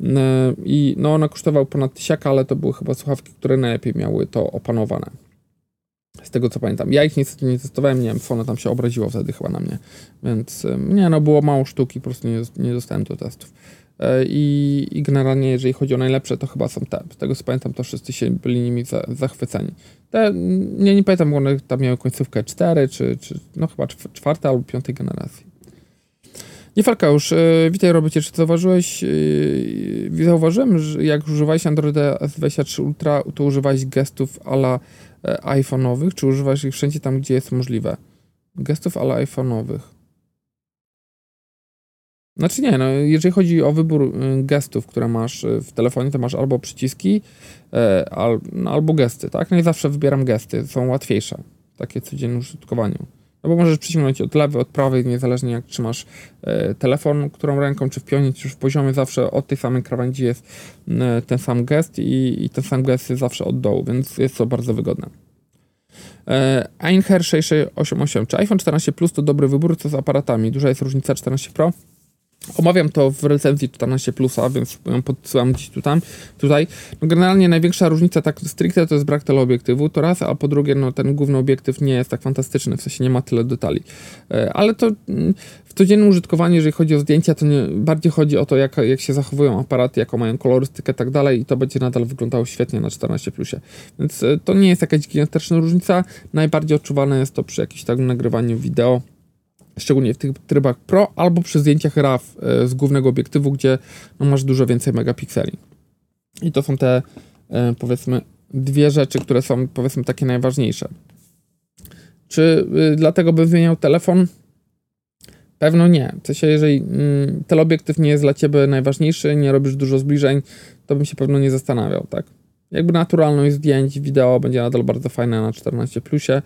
E, I no, one kosztowały ponad tysiaka, ale to były chyba słuchawki, które najlepiej miały to opanowane. Z tego co pamiętam. Ja ich niestety nie testowałem, nie wiem, Sony tam się obraziło wtedy chyba na mnie. Więc nie, no było mało sztuki, po prostu nie, nie dostałem do testów. E, I, I, generalnie, jeżeli chodzi o najlepsze, to chyba są te. Z tego co pamiętam, to wszyscy się byli nimi za, zachwyceni. Te, nie, nie pamiętam, one tam miały końcówkę 4, czy, czy no chyba czwartej albo piątej generacji. Nie falka już. E, witaj Robercie, czy zauważyłeś, e, zauważyłem, że jak używałeś Androida S23 Ultra, to używałeś gestów ala e, iPhone'owych, czy używasz ich wszędzie tam, gdzie jest możliwe? Gestów ala iPhone'owych. Znaczy nie, no jeżeli chodzi o wybór gestów, które masz w telefonie, to masz albo przyciski, al, no, albo gesty, tak? No i zawsze wybieram gesty, są łatwiejsze, takie codzienne użytkowaniu. No bo możesz przyciągnąć od lewej, od prawej, niezależnie jak trzymasz e, telefon, którą ręką, czy w pionie, czy w poziomie, zawsze od tej samej krawędzi jest e, ten sam gest i, i ten sam gest jest zawsze od dołu, więc jest to bardzo wygodne. E, Einher 688. Czy iPhone 14 Plus to dobry wybór? Co z aparatami? Duża jest różnica 14 Pro? Omawiam to w recenzji 14, więc ją podsyłam gdzieś tutaj. tutaj. No generalnie największa różnica tak stricte to jest brak teleobiektywu, to raz, a po drugie, no ten główny obiektyw nie jest tak fantastyczny, w sensie nie ma tyle detali. E, ale to mm, w codziennym użytkowaniu, jeżeli chodzi o zdjęcia, to nie, bardziej chodzi o to, jak, jak się zachowują aparaty, jaką mają kolorystykę i tak dalej, i to będzie nadal wyglądało świetnie na 14 plusie. Więc e, to nie jest jakaś gigantyczna różnica. Najbardziej odczuwane jest to przy jakimś takim nagrywaniu wideo szczególnie w tych trybach Pro, albo przy zdjęciach RAW e, z głównego obiektywu, gdzie no, masz dużo więcej megapikseli. I to są te, e, powiedzmy, dwie rzeczy, które są, powiedzmy, takie najważniejsze. Czy y, dlatego bym wymieniał telefon? Pewno nie. W sensie, jeżeli mm, teleobiektyw nie jest dla ciebie najważniejszy, nie robisz dużo zbliżeń, to bym się pewno nie zastanawiał, tak? Jakby naturalność zdjęć, wideo będzie nadal bardzo fajna na 14 plusie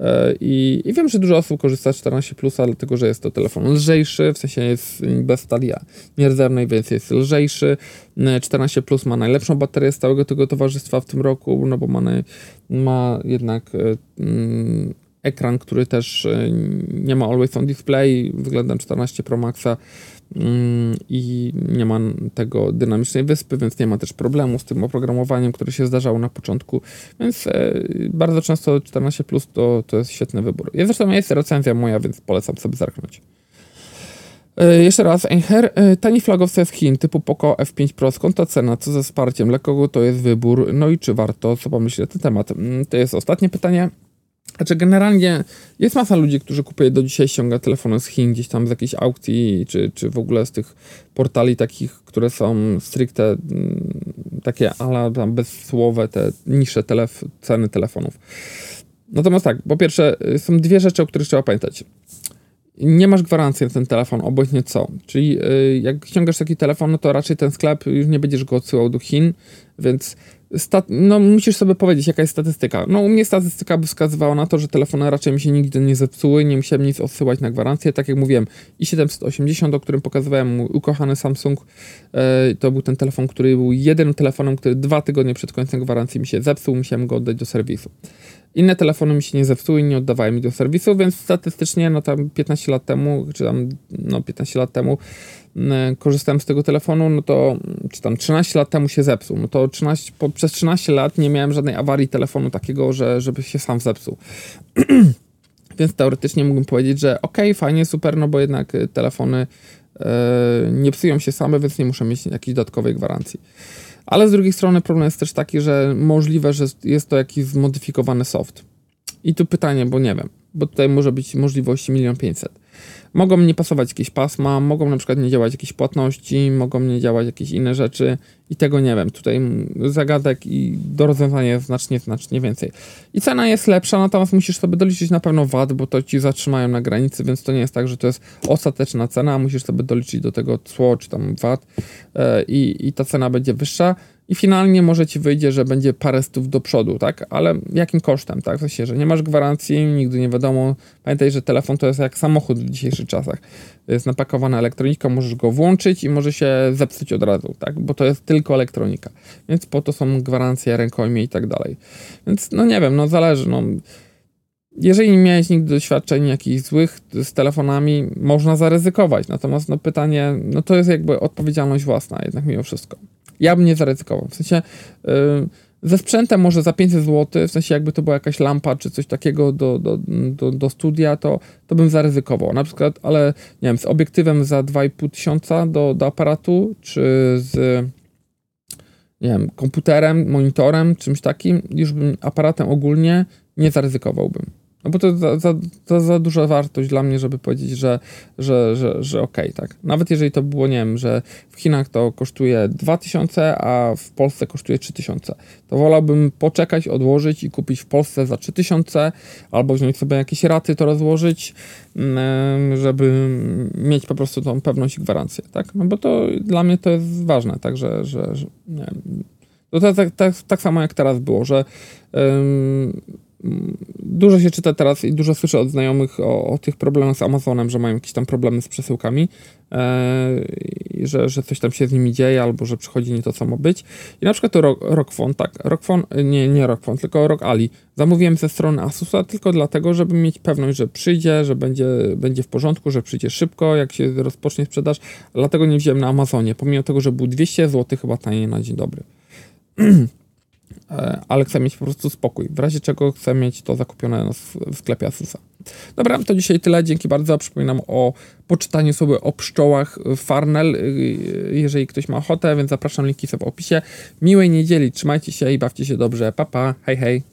e, I, i wiem, że dużo osób korzysta z 14 plusa, dlatego że jest to telefon lżejszy, w sensie jest bez stali nierdzewnej, więc jest lżejszy. 14 e, plus ma najlepszą baterię z całego tego towarzystwa w tym roku, no bo ma, ma jednak e, mm, ekran, który też nie ma always on display względem 14 Pro Maxa i nie ma tego dynamicznej wyspy, więc nie ma też problemu z tym oprogramowaniem, które się zdarzało na początku, więc e, bardzo często 14 Plus to, to jest świetny wybór. Jest zresztą jest recenzja moja, więc polecam sobie zerknąć. E, jeszcze raz, Einher, e, tani flagowce z Chin typu Poco F5 Pro, skąd ta cena, co ze wsparciem, dla kogo to jest wybór, no i czy warto, co pomyśleć na ten temat. Mm, to jest ostatnie pytanie. Znaczy, generalnie jest masa ludzi, którzy kupuje do dzisiaj ściąga telefony z Chin, gdzieś tam z jakiejś aukcji, czy, czy w ogóle z tych portali takich, które są stricte mm, takie ala tam bezsłowe, te niższe telef ceny telefonów. Natomiast tak, po pierwsze, są dwie rzeczy, o których trzeba pamiętać. Nie masz gwarancji na ten telefon, obojętnie co. Czyli yy, jak ściągasz taki telefon, no to raczej ten sklep już nie będziesz go odsyłał do Chin, więc no, musisz sobie powiedzieć, jaka jest statystyka. No, u mnie statystyka by wskazywała na to, że telefony raczej mi się nigdy nie zepsuły, nie musiałem nic odsyłać na gwarancję. Tak jak mówiłem, i780, o którym pokazywałem mój ukochany Samsung, e, to był ten telefon, który był jedynym telefonem, który dwa tygodnie przed końcem gwarancji mi się zepsuł, musiałem go oddać do serwisu. Inne telefony mi się nie zepsuły nie oddawały mi do serwisu, więc statystycznie, no tam 15 lat temu, czy tam, no 15 lat temu, korzystałem z tego telefonu, no to czy tam 13 lat temu się zepsuł. No to 13, po, przez 13 lat nie miałem żadnej awarii telefonu takiego, że, żeby się sam zepsuł. Więc teoretycznie mógłbym powiedzieć, że ok, fajnie, super, no bo jednak telefony e, nie psują się same, więc nie muszę mieć jakiejś dodatkowej gwarancji. Ale z drugiej strony problem jest też taki, że możliwe, że jest to jakiś zmodyfikowany soft. I tu pytanie, bo nie wiem, bo tutaj może być możliwości milion pięćset. Mogą nie pasować jakieś pasma, mogą na przykład nie działać jakieś płatności, mogą nie działać jakieś inne rzeczy i tego nie wiem. Tutaj zagadek i do rozwiązania jest znacznie, znacznie więcej. I cena jest lepsza, natomiast musisz sobie doliczyć na pewno VAT, bo to ci zatrzymają na granicy, więc to nie jest tak, że to jest ostateczna cena, musisz sobie doliczyć do tego cło czy tam VAT yy, i ta cena będzie wyższa i finalnie może ci wyjdzie, że będzie parę stów do przodu, tak? Ale jakim kosztem, tak? W sensie, że nie masz gwarancji, nigdy nie wiadomo. Pamiętaj, że telefon to jest jak samochód w dzisiejszych czasach. Jest napakowana elektronika, możesz go włączyć i może się zepsuć od razu, tak? Bo to jest tylko elektronika. Więc po to są gwarancje rękojmie i tak dalej. Więc no nie wiem, no zależy, no. Jeżeli nie miałeś nigdy doświadczeń jakichś złych z telefonami, można zaryzykować. Natomiast no pytanie, no to jest jakby odpowiedzialność własna jednak mimo wszystko ja bym nie zaryzykował. W sensie yy, ze sprzętem może za 500 zł, w sensie jakby to była jakaś lampa czy coś takiego do, do, do, do studia, to, to bym zaryzykował. Na przykład, ale nie wiem, z obiektywem za 2,5 tysiąca do, do aparatu, czy z nie wiem, komputerem, monitorem, czymś takim, już bym aparatem ogólnie nie zaryzykowałbym. No bo to za, za, za, za, duża wartość dla mnie, żeby powiedzieć, że, że, że, że okej, okay, tak. Nawet jeżeli to było, nie wiem, że w Chinach to kosztuje 2000, a w Polsce kosztuje 3000, to wolałbym poczekać, odłożyć i kupić w Polsce za 3000, albo wziąć sobie jakieś raty, to rozłożyć, mm, żeby mieć po prostu tą pewność i gwarancję, tak. No bo to dla mnie to jest ważne, tak, że, że, że nie wiem, to tak, tak, tak samo jak teraz było, że Dużo się czyta teraz i dużo słyszę od znajomych o, o tych problemach z Amazonem, że mają jakieś tam problemy z przesyłkami, e, że, że coś tam się z nimi dzieje, albo że przychodzi nie to, co ma być. I na przykład to Rockfon, tak, Rockfon, nie, nie Rockfon, tylko Rock Ali. Zamówiłem ze strony Asusa tylko dlatego, żeby mieć pewność, że przyjdzie, że będzie, będzie w porządku, że przyjdzie szybko, jak się rozpocznie sprzedaż. Dlatego nie wziąłem na Amazonie, pomimo tego, że był 200 zł chyba taniej na dzień dobry. E, ale chcę mieć po prostu spokój. W razie czego chcę mieć to zakupione w sklepie Asusa. Dobra, to dzisiaj tyle. Dzięki bardzo. Przypominam o poczytaniu sobie o pszczołach Farnell, y, jeżeli ktoś ma ochotę, więc zapraszam, linki są w opisie. Miłej niedzieli, trzymajcie się i bawcie się dobrze. Pa, pa, hej, hej.